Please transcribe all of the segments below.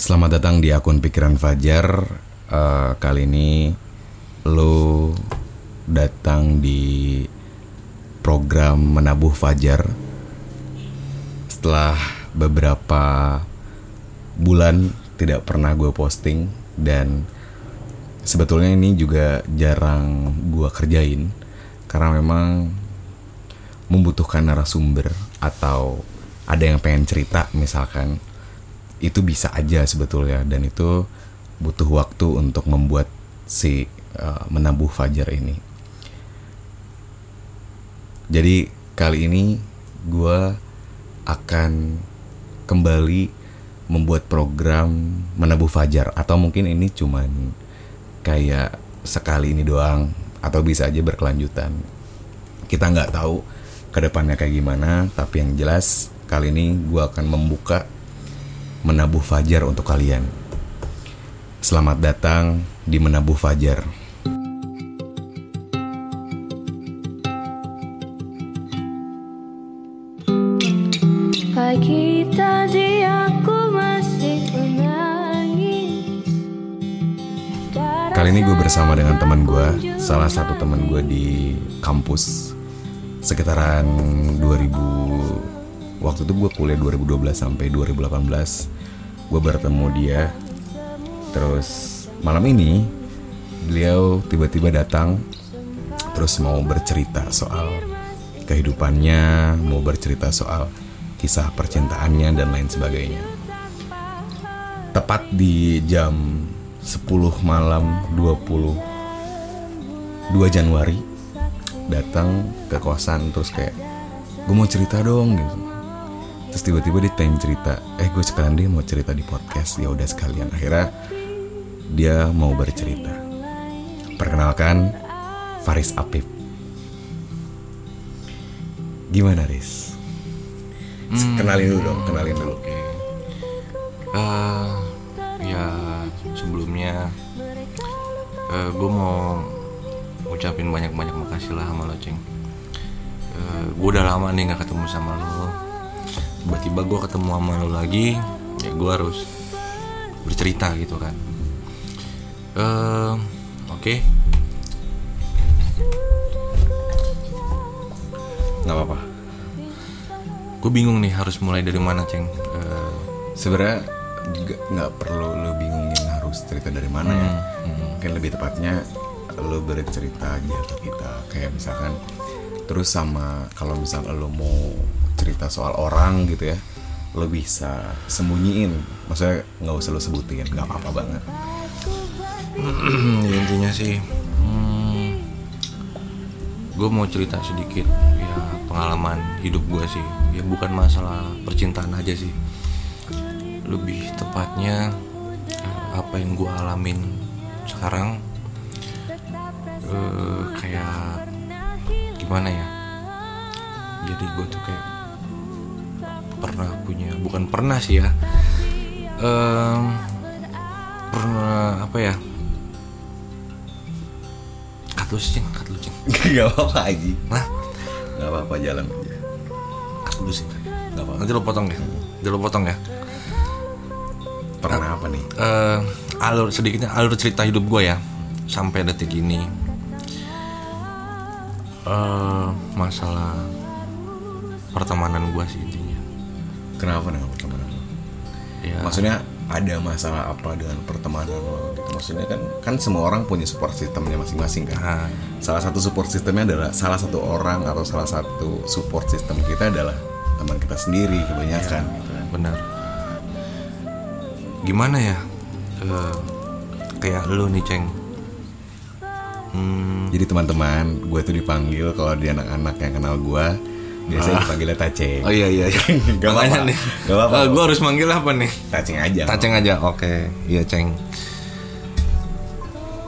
Selamat datang di akun Pikiran Fajar. Eh, kali ini lo datang di program Menabuh Fajar. Setelah beberapa bulan tidak pernah gue posting dan sebetulnya ini juga jarang gue kerjain karena memang membutuhkan narasumber atau ada yang pengen cerita misalkan itu bisa aja sebetulnya dan itu butuh waktu untuk membuat si uh, menabuh fajar ini. Jadi kali ini gue akan kembali membuat program menabuh fajar atau mungkin ini cuman kayak sekali ini doang atau bisa aja berkelanjutan. Kita nggak tahu ke depannya kayak gimana, tapi yang jelas kali ini gue akan membuka menabuh fajar untuk kalian. Selamat datang di menabuh fajar. Pagi tadi aku masih menangis Kali ini gue bersama dengan teman gue, salah satu teman gue di kampus sekitaran 2000 waktu itu gue kuliah 2012 sampai 2018 gue bertemu dia. Terus malam ini beliau tiba-tiba datang. Terus mau bercerita soal kehidupannya mau bercerita soal kisah percintaannya dan lain sebagainya. Tepat di jam 10 malam 22 Januari datang ke kosan terus kayak gue mau cerita dong gitu terus tiba-tiba dia pengen cerita eh gue sekalian dia mau cerita di podcast ya udah sekalian akhirnya dia mau bercerita perkenalkan Faris Apip gimana Riz kenalin dulu dong kenalin dulu Oke. Eh, ya sebelumnya gue mau ucapin banyak-banyak makasih lah sama lo ceng. gue udah lama nih nggak ketemu sama lo. Tiba-tiba gue ketemu sama lo lagi, ya gue harus bercerita gitu kan. Eh, Oke, nggak apa-apa. Gue bingung nih harus mulai dari mana ceng. Eh, sebenarnya juga nggak perlu lo bingungin harus cerita dari mana ya. Mungkin lebih tepatnya lo bercerita aja ke kita. Kayak misalkan terus sama kalau misal lo mau cerita soal orang gitu ya lo bisa sembunyiin. Maksudnya nggak usah lo sebutin nggak apa-apa banget. Ya intinya sih gue mau cerita sedikit ya pengalaman hidup gue sih. Ya bukan masalah percintaan aja sih. Lebih tepatnya eh, apa yang gue alamin sekarang eh, kayak gimana ya? Jadi gue tuh kayak pernah punya bukan pernah sih ya. Em, pernah apa ya? Cut lu sih Cing. cut lu Cing. nggak apa-apa aja nah nggak apa-apa jalan aja. Cut lu sih nggak apa-apa. Nanti lo potong ya. Nanti lo potong ya. Pernah apa nih? Eh alur sedikitnya alur cerita hidup gue ya. Sampai detik ini. Eh masalah pertemanan gue sih kenapa dengan pertemanan lo? ya Maksudnya ada masalah apa dengan pertemanan lo gitu? Maksudnya kan kan semua orang punya support sistemnya masing-masing kan. nah, Salah satu support sistemnya adalah salah satu orang atau salah satu support sistem kita adalah teman kita sendiri kebanyakan gitu kan. benar gimana ya Eh, kayak lu nih ceng Hmm, Jadi teman-teman, gue tuh dipanggil kalau di anak-anak yang kenal gue Biasanya dipanggilnya Taceng. Oh iya iya. iya. Gak apa-apa. nih. Gak apa-apa. gue harus manggil apa nih? Taceng aja. Taceng aja. Oke. Iya ceng.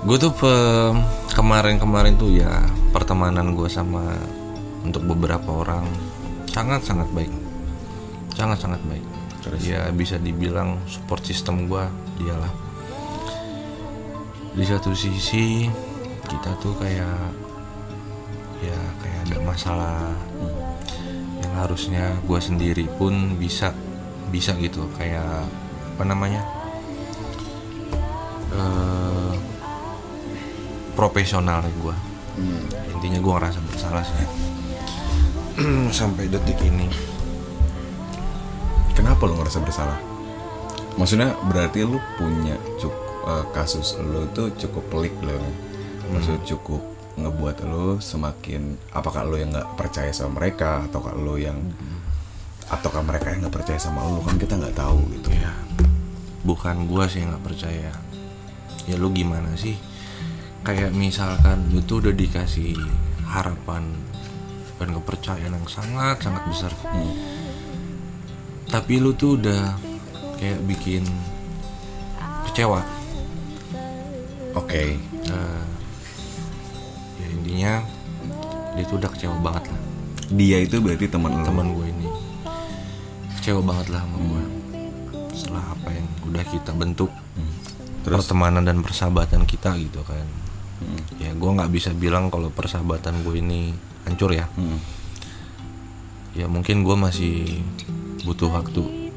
Gue tuh pe- kemarin-kemarin tuh ya pertemanan gue sama untuk beberapa orang sangat sangat baik. Sangat sangat baik. Ya bisa dibilang support system gue dialah. Di satu sisi kita tuh kayak ya kayak ada masalah harusnya gue sendiri pun bisa bisa gitu. Kayak apa namanya? Eh profesional gue intinya gue ngerasa bersalah sih. Sampai detik ini. Kenapa lu ngerasa bersalah? Maksudnya berarti lu punya cukup kasus lu tuh cukup pelik lo. Maksud cukup ngebuat lu semakin apakah lu yang nggak percaya sama mereka ataukah lu yang ataukah mereka yang nggak percaya sama lu kan kita nggak tahu gitu. Ya bukan gue sih yang nggak percaya. Ya lu gimana sih? Kayak misalkan lu tuh udah dikasih harapan dan kepercayaan yang sangat sangat besar. Tapi lu tuh udah kayak bikin kecewa. Oke. Eh, ya intinya dia tuh udah kecewa banget lah. Dia itu berarti teman teman gue ini. Kecewa banget lah sama gue. Setelah apa yang udah kita bentuk. Terus? pertemanan dan persahabatan kita gitu kan. Ya gue nggak bisa bilang kalau persahabatan gue ini hancur ya. Hmm. ya mungkin gue masih butuh waktu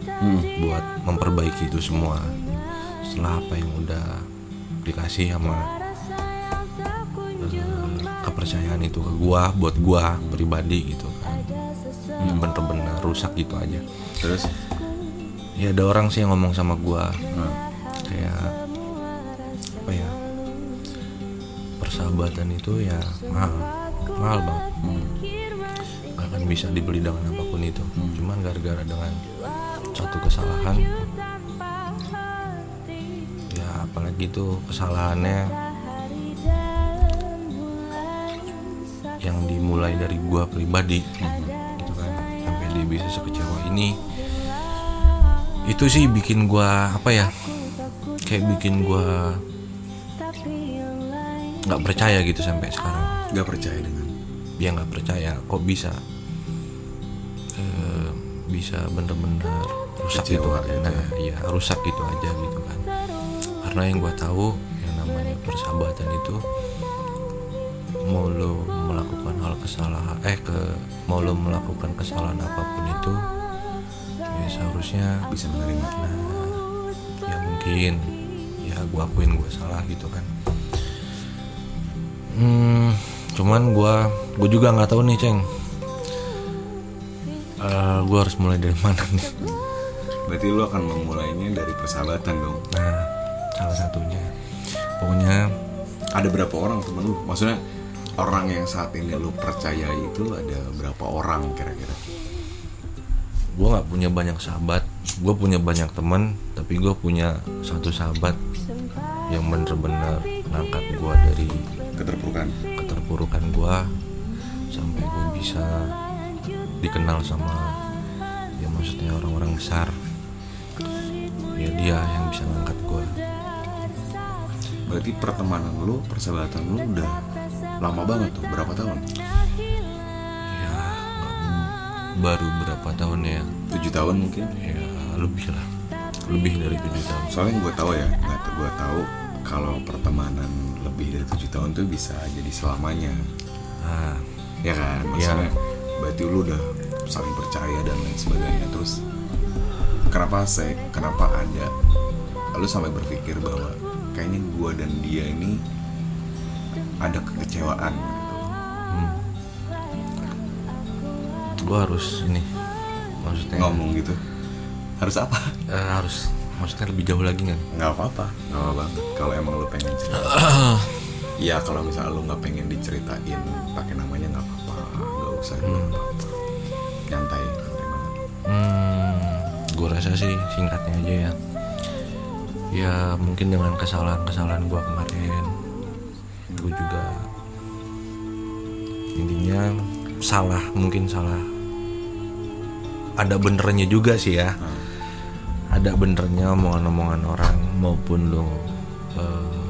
buat memperbaiki itu semua. Setelah apa yang udah dikasih sama kepercayaan itu ke gue buat gue pribadi gitu kan. Ya bener-bener rusak gitu aja. Terus? Ya ada orang sih yang ngomong sama gua. Kayak apa ya persahabatan itu ya mahal. Mahal banget. Nggak akan bisa dibeli dengan apa pun itu. Cuman gara-gara dengan satu kesalahan ya apalagi itu kesalahannya yang dimulai dari gua pribadi gitu kan. Sampai dia bisa sekecewa ini. Itu sih bikin gua apa ya kayak bikin gua nggak percaya gitu sampai sekarang. Nggak percaya dengan? Dia nggak percaya kok bisa? Eh, bisa bener-bener rusak gitu. kan nah iya rusak gitu aja gitu kan. Karena yang gua tahu yang namanya persahabatan itu mau lo kesalahan eh ke mau lo melakukan kesalahan apa pun itu ya seharusnya bisa menerima. Ya mungkin ya gue akuin gue salah gitu kan. Hmm, cuman gue gue juga nggak tahu nih ceng. Eh gue harus mulai dari mana nih? Berarti lu akan memulainya dari persahabatan dong? Nah salah satunya. Pokoknya ada berapa orang temen lu? Maksudnya orang yang saat ini lu percaya itu ada berapa orang kira-kira? Gue nggak punya banyak sahabat. Gue punya banyak teman tapi gue punya satu sahabat yang bener-bener ngangkat gue dari keterpurukan? keterpurukan gue sampai gue bisa dikenal sama ya maksudnya orang-orang besar. Ya dia yang bisa ngangkat gue berarti pertemanan lu persahabatan lu udah lama banget tuh berapa tahun? Ya baru berapa tahun ya? Tujuh tahun mungkin. Ya lebih lah. Lebih dari tujuh tahun. Soalnya gue tahu ya nggak gue tahu kalau pertemanan lebih dari tujuh tahun tuh bisa jadi selamanya. Nah ya kan? Maksudnya berarti lu udah saling percaya dan lain sebagainya. Terus kenapa saya kenapa ada lu sampai berpikir bahwa kayaknya gua dan dia ini ada kekecewaan gitu. gue harus ini maksudnya ngomong gitu. Harus apa? Eh, harus maksudnya lebih jauh lagi nggak nggak apa-apa nggak apa banget. Kalau emang lu pengen cerita. Ya kalau misalnya lu nggak pengen diceritain pakai namanya nggak apa-apa. Nggak usah juga nggak apa-apa. Nyantai Hmm, gue rasa sih singkatnya aja ya. Ya mungkin dengan kesalahan-kesalahan gue kemarin, gue juga intinya salah, mungkin salah. Ada benernya juga sih ya. Ada benernya omongan-omongan orang maupun lo eh,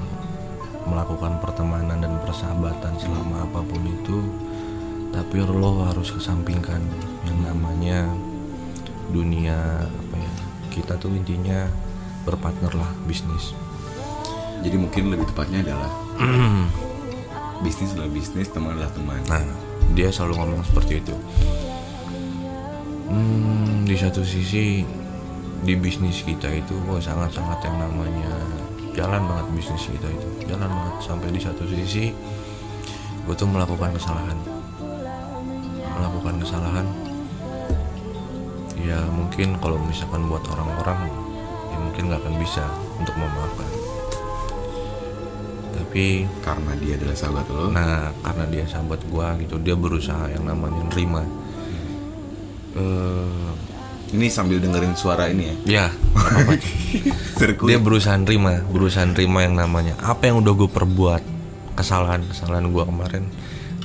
melakukan pertemanan dan persahabatan selama apa pun itu tapi lo harus kesampingkan yang namanya dunia apa ya kita tuh intinya berpartner lah bisnis. Jadi mungkin lebih tepatnya adalah bisnis adalah bisnis, teman adalah teman. Nah, dia selalu ngomong seperti itu. Hmm, di satu sisi di bisnis kita itu wah sangat-sangat yang namanya jalan banget bisnis kita itu jalan banget sampai di satu sisi gue tuh melakukan kesalahan melakukan kesalahan ya mungkin kalau misalkan buat orang-orang ya mungkin nggak akan bisa untuk memaafkan tapi Karena dia adalah sahabat lo. Nah, karena dia sahabat gua gitu, dia berusaha yang namanya nerima. Eh, Ini sambil dengerin suara ini ya. ya, dia berusaha nerima, berusaha nerima yang namanya apa yang udah gue perbuat, kesalahan kesalahan gua kemarin,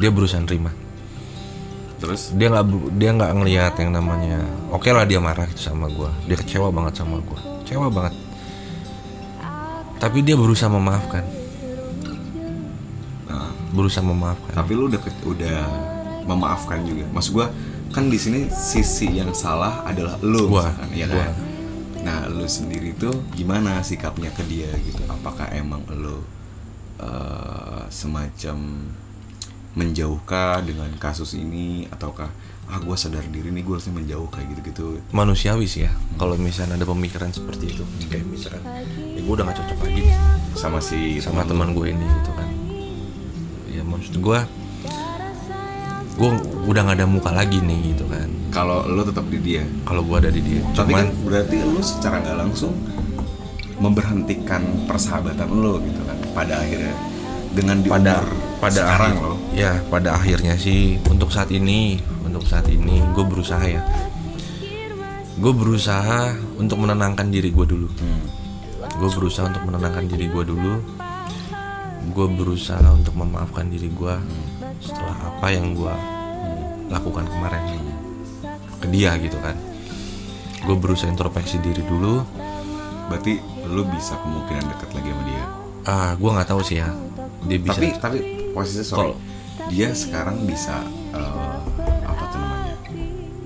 dia berusaha nerima. Terus Dia nggak dia nggak ngelihat yang namanya, oke lah dia marah gitu sama gua, dia kecewa banget sama gua, kecewa banget. Tapi dia berusaha memaafkan, berusaha memaafkan. tapi lu udah udah memaafkan juga. Maksud gua kan di sini sisi yang salah adalah lu Gua, misalkan, ya gua. kan? Nah, lu sendiri tuh gimana sikapnya ke dia gitu? Apakah emang lu eh, semacam menjauhkah dengan kasus ini ataukah ah gue sadar diri nih gue harusnya menjauh kayak gitu-gitu manusiawi sih ya kalau misalnya ada pemikiran seperti itu kayak misalkan ya gue udah gak cocok lagi sama si sama teman gue ini gitu kan ya maksud gue gue udah gak ada muka lagi nih gitu kan. Kalau lu tetap di dia? Kalau gue ada di dia tapi kan cuman berarti lu secara nggak langsung memberhentikan persahabatan lu gitu kan pada akhirnya. Dengan di pada umur pada sekarang akhir- lo. ya pada akhirnya sih untuk saat ini untuk saat ini gue berusaha ya. Gue berusaha untuk menenangkan diri gue dulu. Gue berusaha untuk menenangkan diri gue dulu gue berusaha untuk memaafkan diri gue setelah apa yang gue lakukan kemarin ke dia gitu kan. Gue berusaha introspeksi diri dulu. Berarti lu bisa kemungkinan dekat lagi sama dia? Ah gue nggak tahu sih ya. Dia bisa tapi tapi posisinya sorry. Kalau- dia sekarang bisa eh, apa tuh namanya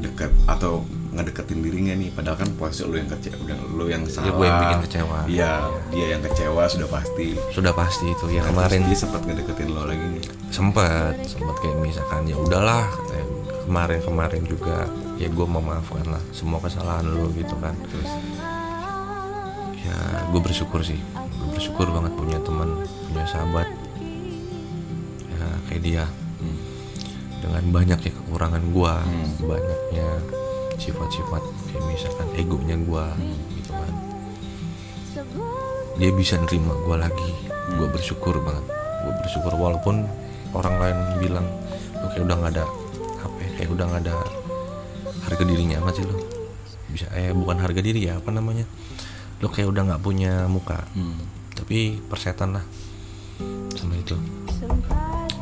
dekat atau ngedeketin diri nggak nih padahal kan posisi lu yang kecewa udah lu yang salah. gue yang bikin kecewa. iya dia yang kecewa sudah pasti. Sudah pasti itu ya Nah, kemarin dia sempat ngedeketin lo lagi nih sempat sempat kayak misalkan ya udahlah katanya, kemarin-kemarin juga ya gue memaafkan lah semua kesalahan lo gitu kan. Terus? Ya gue bersyukur sih. Gue bersyukur banget punya teman punya sahabat. Ya kayak dia. Dengan banyaknya kekurangan gue banyaknya sifat-sifat kayak misalkan egonya gue gitu kan. Dia bisa nerima gue lagi. Gue bersyukur banget. Gue bersyukur walaupun orang lain bilang lo kayak udah nggak ada apa ya, kayak udah nggak ada harga dirinya amat sih lo bisa eh bukan harga diri ya apa namanya? Lo kayak udah nggak punya muka. Tapi persetan lah sama itu.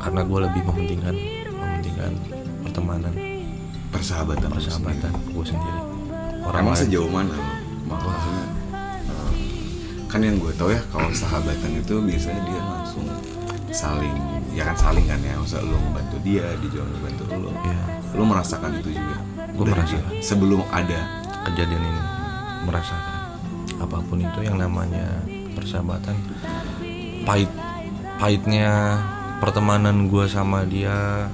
Karena gue lebih mementingkan mementingkan pertemanan persahabatan persahabatan gue sendiri sendiri. emang lain- sejauh mana maksudnya eh, kan yang gue tahu ya kalau sahabatan itu biasanya dia langsung saling ya kan saling kan ya maksudnya lo membantu dia dia juga membantu lo Iya. lo merasakan itu juga merasakan. dia. sebelum ada kejadian ini merasakan apa pun itu yang namanya persahabatan pahit pahitnya pertemanan gue sama dia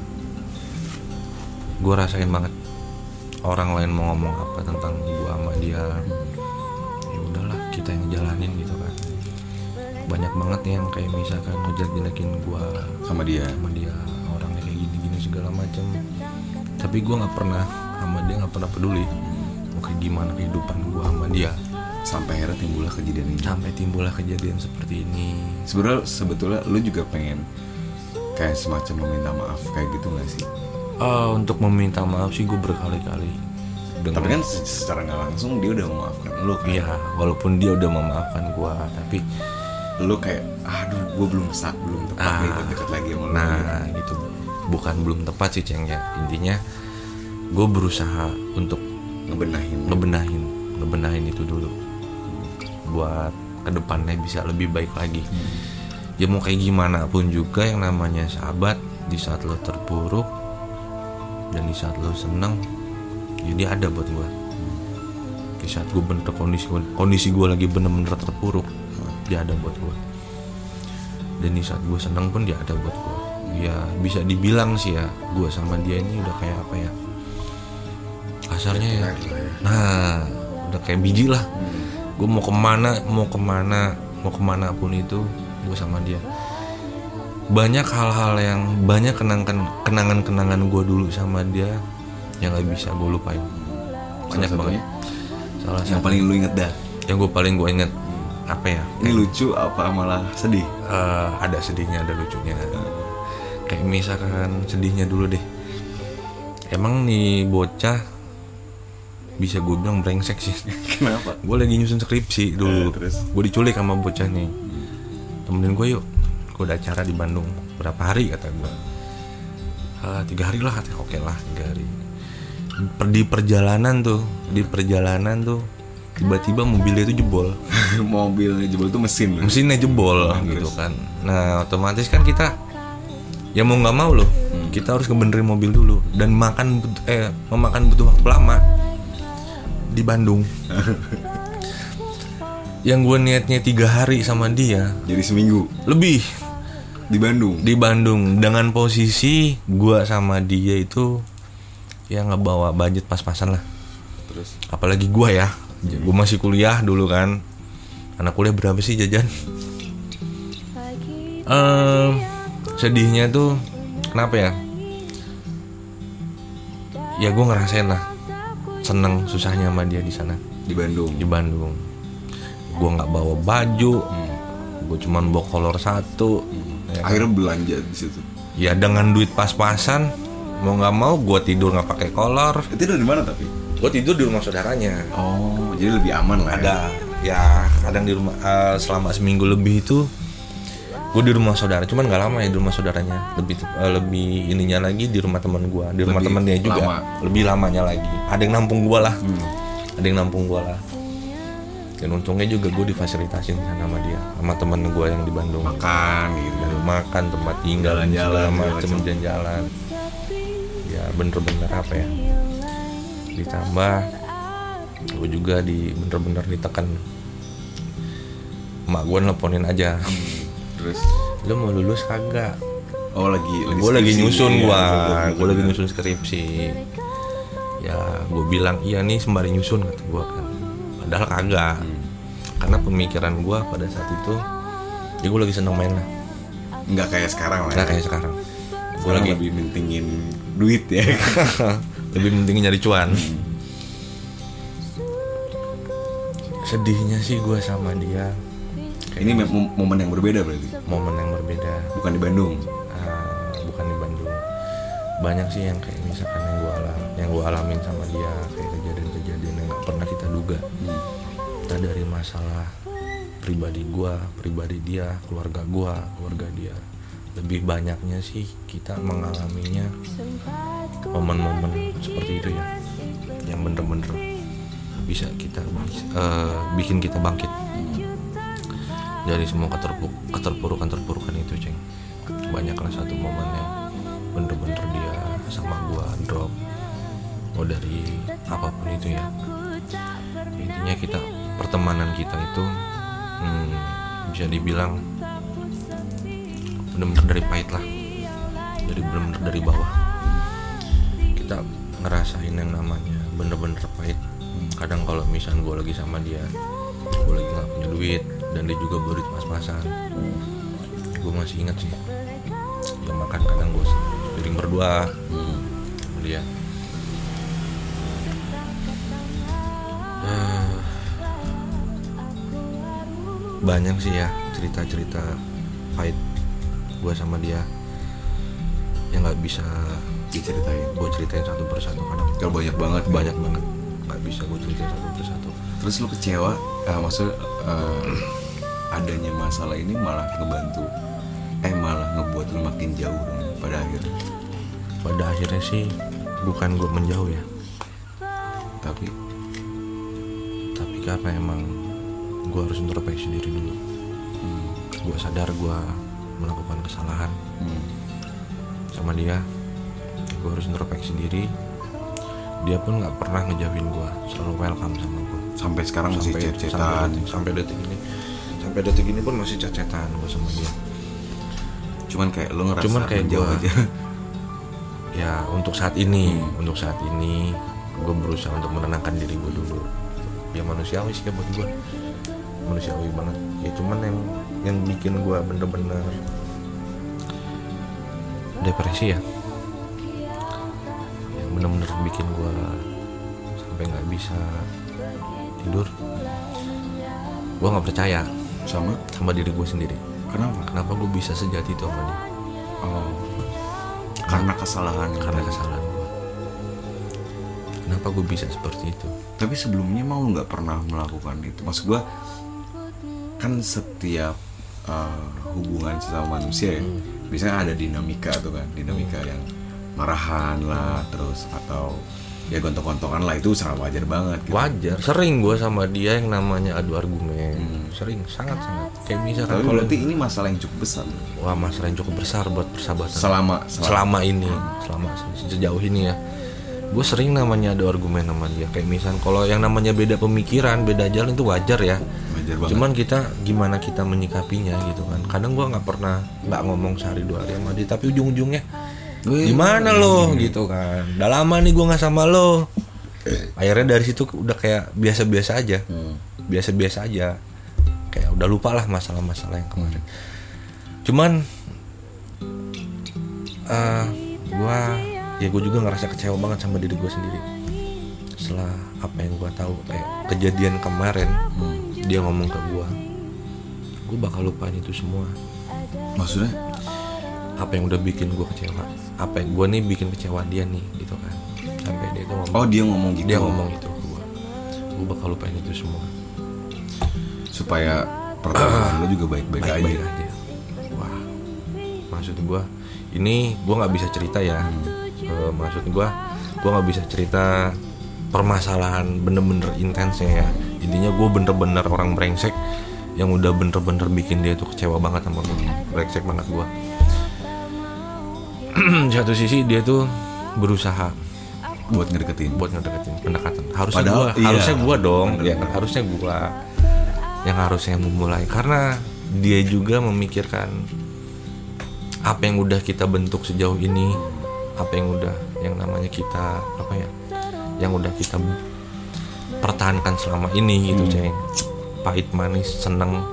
gue rasain banget orang lain mau ngomong apa tentang gue sama dia. Ya udahlah kita yang jalanin gitu kan. Banyak banget yang kayak misalkan ngejelek-jelekin gue sama dia. Sama dia orangnya kayak gini-gini segala macam tapi gue nggak pernah sama dia nggak pernah peduli mau kayak gimana kehidupan gue sama dia. Sampai akhirnya timbullah kejadian ini. Sampai timbullah kejadian seperti ini. Sebenarnya sebetulnya lu juga pengen kayak semacam meminta maaf kayak gitu gak sih Ah, untuk meminta maaf sih gue berkali-kali dengan tapi kan se- secara nggak langsung dia udah memaafkan lu kan? Iya walaupun dia udah memaafkan gue tapi lu kayak aduh gue belum saat belum tepat nih buat deket lagi sama lu. nah gitu. Bukan belum tepat sih ceng ya. Intinya gue berusaha untuk ngebenahin. Ngebenahin ngebenahin itu dulu. Buat ke depannya bisa lebih baik lagi. Ya mau kayak gimana pun juga yang namanya sahabat di saat lo terpuruk dan di saat lo seneng ya dia ada buat gue di saat gue bener kondisi kondisi gue lagi bener-bener terpuruk dia ada buat gue dan di saat gue seneng pun dia ada buat gue ya bisa dibilang sih ya gue sama dia ini udah kayak apa ya kasarnya ya. Nah udah kayak biji lah. Gue mau ke mana mau ke mana mau ke mana pun itu gue sama dia banyak hal-hal yang banyak kenangan kenangan kenangan gue dulu sama dia yang nggak bisa gue lupain. Banyak Salah banget salah yang satu paling lu inget dah? Yang gue paling gue inget apa ya? Ini lucu apa malah sedih? Eh, ada sedihnya ada lucunya. Kayak misalkan sedihnya dulu deh. Emang nih bocah bisa gue bilang brengsek sih. Kenapa? Gue lagi nyusun skripsi dulu. Eh, terus? gue diculik sama bocah nih. Temenin gue yuk gue ada acara di Bandung berapa hari kata gue "Ah, tiga hari lah oke lah tiga hari. Per- di perjalanan tuh di perjalanan tuh tiba-tiba mobilnya itu jebol. Mobil jebol itu mesin mesinnya jebol Nah, gitu terus? kan. Nah otomatis kan kita ya mau nggak mau loh Hmm. kita harus ngebenerin mobil dulu dan makan eh memakan butuh waktu lama di Bandung. Yang gue niatnya tiga hari sama dia jadi seminggu? lebih di Bandung? Di Bandung. Dengan posisi gue sama dia itu ya nggak bawa budget pas-pasan lah. Terus? Apalagi gue ya. Gue masih kuliah dulu kan. Anak kuliah berapa sih jajan? Em, sedihnya tuh kenapa ya? Ya gue ngerasain lah. Seneng susahnya sama dia di sana. Di Bandung? Di Bandung. Gue nggak bawa baju. Gue cuman bawa kolor satu ya kan? akhirnya belanja di situ. Ya dengan duit pas-pasan mau nggak mau gue tidur nggak pakai kolor. Itu dari mana tapi? Gue tidur di rumah saudaranya. Oh jadi lebih aman lah ya. ada. Ya kadang di rumah eh, selama seminggu lebih itu gue di rumah saudara. Cuman nggak lama ya di rumah saudaranya. Lebih eh, lebih ininya lagi di rumah teman gue di rumah temennya juga. lama. Hmm. lebih lamanya lagi. Ada yang nampung gue lah. Ada yang nampung gue lah dan untungnya juga gue difasilitasin di sana sama dia sama temen gue yang di Bandung. Makan gitu. Dari makan tempat tinggal Jalan-jalan, macem jalan-jalan. Ya bener-bener apa ya? Ditambah gue juga di bener-bener ditekan. Emak gue nelponin aja. Terus? Lu mau lulus kagak? Oh lagi gue lagi skripsi. nyusun Iya, gua. bener-bener. gue lagi nyusun skripsi. Ya gue bilang iya nih sembari nyusun kata gue kan padahal kagak. Karena pemikiran gue pada saat itu ya gue lagi seneng main lah nggak kayak sekarang lah nggak ya. kayak sekarang. Gue lagi lebih mentingin duit ya. Lebih penting nyari cuan. Sedihnya sih gue sama dia. Ini mom- momen yang berbeda berarti? Momen yang berbeda. Bukan di Bandung? Ah, bukan di Bandung. Banyak sih yang kayak misalkan yang gue alam yang gue alamin sama dia kayak kejadian-kejadian yang nggak pernah kita duga entah dari masalah pribadi gue pribadi dia keluarga gue keluarga dia. Lebih banyaknya sih kita mengalaminya momen-momen seperti itu ya yang bener-bener bisa kita eh, bikin kita bangkit dari semua keterpuruk keterpurukan terpurukan itu ceng. Banyaklah satu momen yang bener-bener dia sama gua drop. Mau dari apa pun itu ya intinya kita pertemanan kita itu hmm, bisa dibilang bener-bener dari pahit lah. Dari bener-bener dari bawah. Kita ngerasain yang namanya bener-bener pahit. Kadang kalau misalnya gue lagi sama dia gue lagi nggak punya duit dan dia juga baru pas-pasan gue masih ingat sih dia makan kadang gue piring berdua sama dia banyak sih ya cerita-cerita pahit gue sama dia yang nggak bisa diceritain. Gue ceritain satu persatu karena kalau banyak banget. Banyak banget. Nggak bisa gue ceritain satu persatu. Terus lu kecewa? Eh, maksud eh, adanya masalah ini malah ngebantu eh malah ngebuat lu makin jauh pada akhirnya? Pada akhirnya sih bukan gue menjauh ya. Tapi? Tapi karena emang gue harus introspeksi diri dulu. Gue sadar gue melakukan kesalahan. Hmm, sama dia gue harus introspeksi diri dia pun nggak pernah ngejauhin gue selalu welcome sama gue sampai sekarang masih sampai chat-chatan sampai detik, sampai detik ini sampai detik ini pun masih chat-chatan gue sama dia. Cuman kayak lo ngerasa Cuman kayak gua- aja. Ya untuk saat ini untuk saat ini gue berusaha untuk menenangkan diri gue dulu. Ya manusiawi sih buat gue manusiawi banget. Ya cuman yang yang bikin gue bener-bener depresi ya. Yang bener-bener bikin gue sampai nggak bisa tidur. Gue nggak percaya sama? sama diri gue sendiri. Kenapa? Kenapa gue bisa sejati itu sama dia? Oh. Karena kesalahan. Karena kesalahan gue kenapa gue bisa seperti itu? Tapi sebelumnya mau nggak pernah melakukan itu? Maksud gua kan setiap uh, hubungan sesama manusia ya biasanya ada dinamika tuh kan dinamika yang marahan lah terus atau ya gontok-gontokan lah itu sangat wajar banget gitu. wajar. Sering gue sama dia yang namanya adu argumen. Sering sangat sangat. Kayak misalkan tapi kalau berarti ini masalah yang cukup besar. Wah masalah yang cukup besar buat persahabatan. Selama selama. Ini selama se- sejauh ini ya. Gue sering namanya adu argumen sama dia. Kayak misal kalau yang namanya beda pemikiran beda jalan itu wajar ya wajar banget. Cuman kita gimana kita menyikapinya gitu kan. Kadang gue nggak pernah nggak ngomong sehari dua hari sama dia tapi ujung-ujungnya gimana lo? Gitu kan. Udah lama nih gue nggak sama lo. Akhirnya dari situ udah kayak biasa-biasa aja. Biasa-biasa aja. Kayak udah lupa lah masalah-masalah yang kemarin. Cuman eh gue ya gue juga ngerasa kecewa banget sama diri gue sendiri. Setelah apa yang gue tahu kayak kejadian kemarin dia ngomong ke gue gue bakal lupain itu semua. Maksudnya? Apa yang udah bikin gue kecewa apa yang gue nih bikin kecewa dia nih gitu kan. Sampai dia tuh ngomong oh dia ngomong gitu. dia ngomong itu ke gue gue bakal lupain itu semua. Supaya pertemanan lo juga baik-baik aja baik-baik aja. wah maksud gue ini gue nggak bisa cerita ya. Eh, maksud gue gue nggak bisa cerita permasalahan bener-bener intensnya ya. Intinya gue bener-bener orang brengsek yang udah bener-bener bikin dia tuh kecewa banget sama gue brengsek banget gue satu sisi dia tuh berusaha buat ngedeketin. Buat ngedeketin pendekatan. Harusnya Padahal, gua iya. harusnya gua dong. Ya harusnya gua yang harusnya memulai. Karena dia juga memikirkan apa yang udah kita bentuk sejauh ini apa yang udah yang namanya kita apa ya yang udah kita pertahankan selama ini gitu ceng. Pahit manis seneng.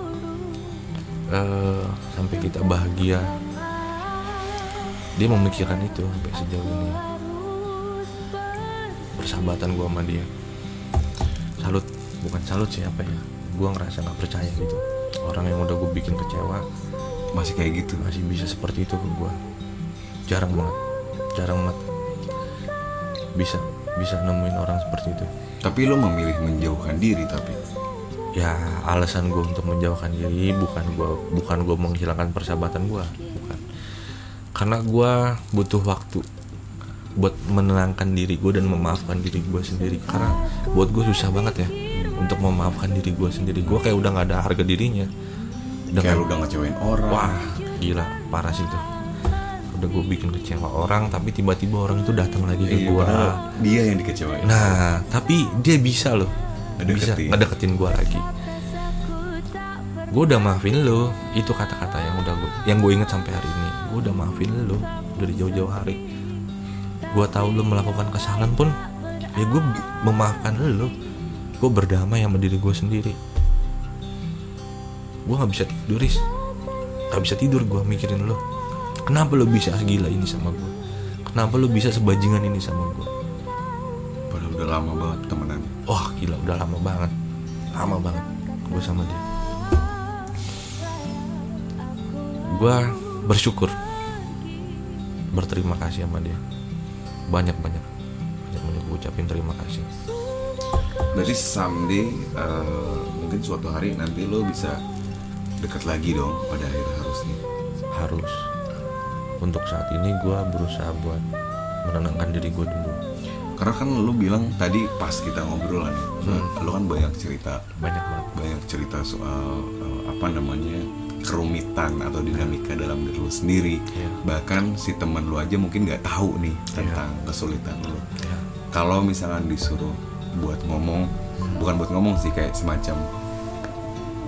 Eh, sampai kita bahagia. Dia memikirkan itu sampai sejauh ini. Persahabatan gua sama dia. Salut bukan salut sih apa ya? Gua ngerasa nggak percaya gitu. Orang yang udah gue bikin kecewa masih kayak gitu masih bisa seperti itu ke gua. Jarang banget jarang banget bisa bisa nemuin orang seperti itu. Tapi lo memilih menjauhkan diri tapi? Ya alasan gue untuk menjauhkan diri bukan gue bukan gue menghilangkan persahabatan gue bukan. Karena gue butuh waktu buat menenangkan diri gue dan memaafkan diri gue sendiri. Karena buat gue susah banget ya untuk memaafkan diri gue sendiri. Gue kayak udah nggak ada harga dirinya. Udah kayak lo udah ngecewain orang. Wah gila parah sih itu udah gue bikin kecewa orang tapi tiba-tiba orang itu datang lagi ke Iya, gue dia yang dikecewain Nah, tapi dia bisa loh. Bisa Ngedeketin. ngedeketin gue lagi. Gue udah maafin lo. Itu kata-kata yang udah gue yang gue inget sampai hari ini. Gue udah maafin lo dari jauh-jauh hari. Gue tahu lo melakukan kesalahan pun, ya gue memaafkan lo. Gue berdamai sama diri gue sendiri. Gue nggak bisa tidur, Riz. Gak bisa tidur gue mikirin lo. Kenapa lo bisa segila ini sama gue? Kenapa lo bisa sebajingan ini sama gue? padahal udah lama banget temenan Wah gila udah lama banget. Lama banget Gue sama dia. Gue bersyukur Berterima kasih sama dia. Banyak-banyak Banyak-banyak gue ucapin terima kasih. Berarti someday eh, mungkin suatu hari nanti lo bisa dekat lagi dong pada akhirnya harusnya. Harus Untuk saat ini gue berusaha buat Menenangkan diri gue dulu. Karena kan lu bilang tadi pas kita ngobrolan ya lu kan banyak cerita. Banyak banget. Banyak cerita soal eh, apa namanya kerumitan atau dinamika dalam diri lu sendiri. Iya. bahkan si teman lu aja mungkin nggak tahu nih tentang kesulitan lu. Ya kalau misalkan disuruh buat ngomong bukan buat ngomong sih kayak semacam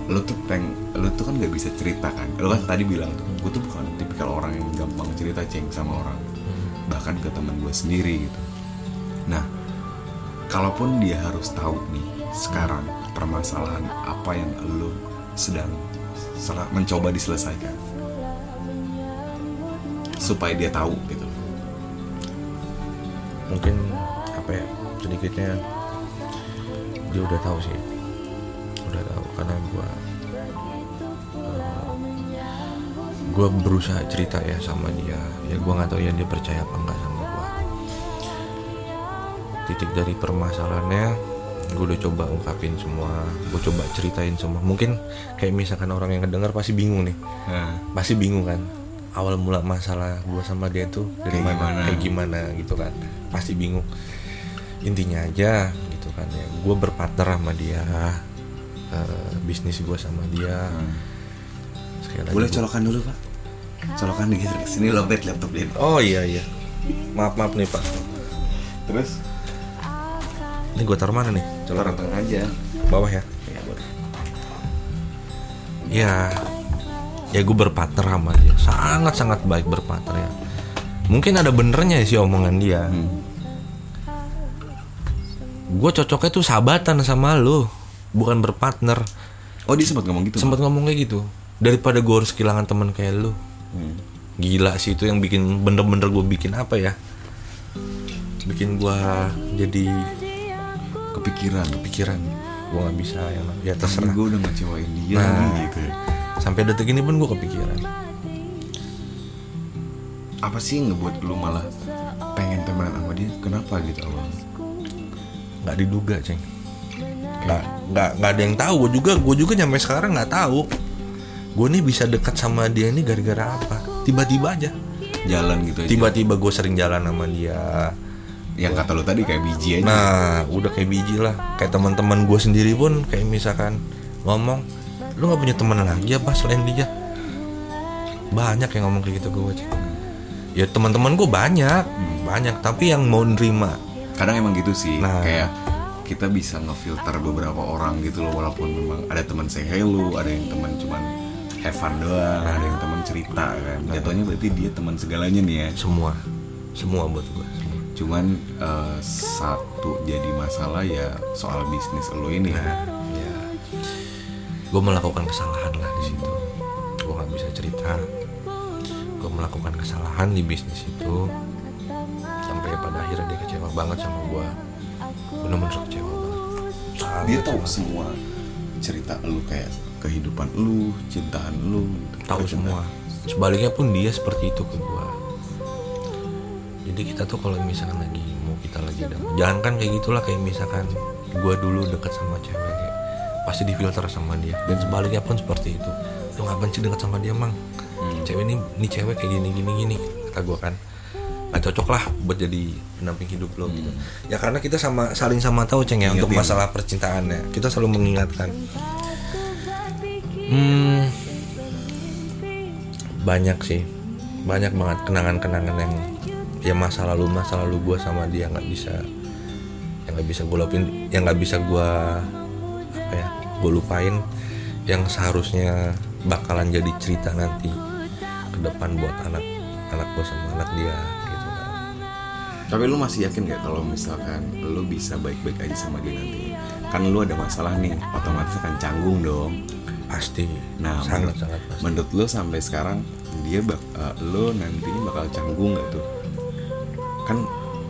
lu tuh peng lu tuh kan nggak bisa cerita kan? Lu kan tadi bilang tuh gue tuh bukan tipikal orang yang gampang cerita ceng sama orang. Bahkan ke teman gue sendiri gitu. Nah kalaupun dia harus tahu nih sekarang permasalahan apa yang lu sedang mencoba diselesaikan? Supaya dia tahu gitu. Mungkin apa ya sedikitnya dia udah tahu sih karena gua. Gue berusaha cerita ya sama dia. Ya gua nggak tahu ya dia percaya apa enggak sama gua. Titik dari permasalahannya gue udah coba ungkapin semua. Gue coba ceritain semua. Mungkin kayak misalkan orang yang ngedengar pasti bingung nih. Nah, pasti bingung kan? Awal mula masalah gue sama dia tuh dari Kayak mana gimana? kayak gimana gitu kan? Pasti bingung. Intinya aja gitu kan ya. Gue berpartner sama dia eh, bisnis gue sama dia. Sekali lagi boleh gua- colokan dulu pak? Colokan dikit sini lobet laptop dia. Oh iya iya. Maaf maaf nih pak. Terus? Ini gue taruh mana nih? Colokan tengah aja. Bawah ya? Ya boleh. Ya ya gue berpartner sama dia. Sangat sangat baik berpartner ya. Mungkin ada benernya sih omongan dia. Gue cocoknya tuh sahabatan sama lo bukan berpartner. Oh dia sempat ngomong gitu? Sempat ngomong kayak gitu. Daripada gue harus kehilangan teman kayak lo Hmm. gila sih itu yang bikin bener-bener gue bikin apa ya? Bikin gue jadi kepikiran pikiran gue nggak bisa ya ya terserah. Gue udah ngecewain dia Nah. gitu sampai detik ini pun gue kepikiran. Apa sih yang ngebuat lu malah pengen temenan sama dia? Kenapa gitu awal nggak diduga ceng nggak nggak nggak ada yang tahu. Gue juga gue juga nyampe sekarang nggak tahu. Gue nih bisa dekat sama dia ini gara-gara apa? Tiba-tiba aja. Jalan gitu aja. Tiba-tiba gue sering jalan sama dia. Yang kata lu tadi kayak biji aja. Nah udah kayak biji lah. Kayak teman-teman gue sendiri pun kayak misalkan ngomong lu nggak punya teman lagi apa selain dia? Banyak yang ngomong kayak gitu gue ya teman-teman gue banyak. Banyak. Tapi yang mau nerima kadang emang gitu sih. Nah. kayak kita bisa ngefilter beberapa orang gitu loh walaupun memang ada teman say hello ada yang teman cuman have fun doang ada yang teman cerita kan. Jatuhnya berarti dia teman segalanya nih ya. Semua. Semua buat gue cuman eh, satu jadi masalah ya soal bisnis lo ini. Ya gue melakukan kesalahan lah di situ. Gue nggak bisa cerita. Gue melakukan kesalahan di bisnis itu sampai pada akhirnya dia kecewa banget sama gue bener-bener kecewa banget. Sangat dia tahu semua cerita lu kayak kehidupan lu cintaan lu gitu. tahu semua. sebaliknya pun dia seperti itu ke gue jadi kita tuh kalau misalkan lagi mau kita lagi ada jangan kan kayak gitulah kayak misalkan gue dulu deket sama cewek pasti difilter sama dia. Dan sebaliknya pun seperti itu. Lu ngapain sih deket sama dia mang? Cewek ini ini cewek kayak gini gini gini kata gue kan nggak cocok lah buat jadi pendamping hidup lo gitu. Ya karena kita sama saling sama tahu ceng ya untuk Ingetin. masalah percintaannya. Kita selalu mengingatkan. Hmm banyak sih. Banyak banget kenangan-kenangan yang ya masa lalu masa lalu gue sama dia nggak bisa yang nggak bisa gue lupain yang nggak bisa gue apa ya gue lupain yang seharusnya bakalan jadi cerita nanti ke depan buat anak anak gue sama anak dia. gitu Tapi lu masih yakin gak kalau misalkan lu bisa baik-baik aja sama dia nanti? Kan lu ada masalah nih, otomatis akan canggung dong. pasti Nah, sangat menurut, sangat pasti menurut lu sampai sekarang dia bak, eh, lu nantinya bakal canggung gak tuh? Kan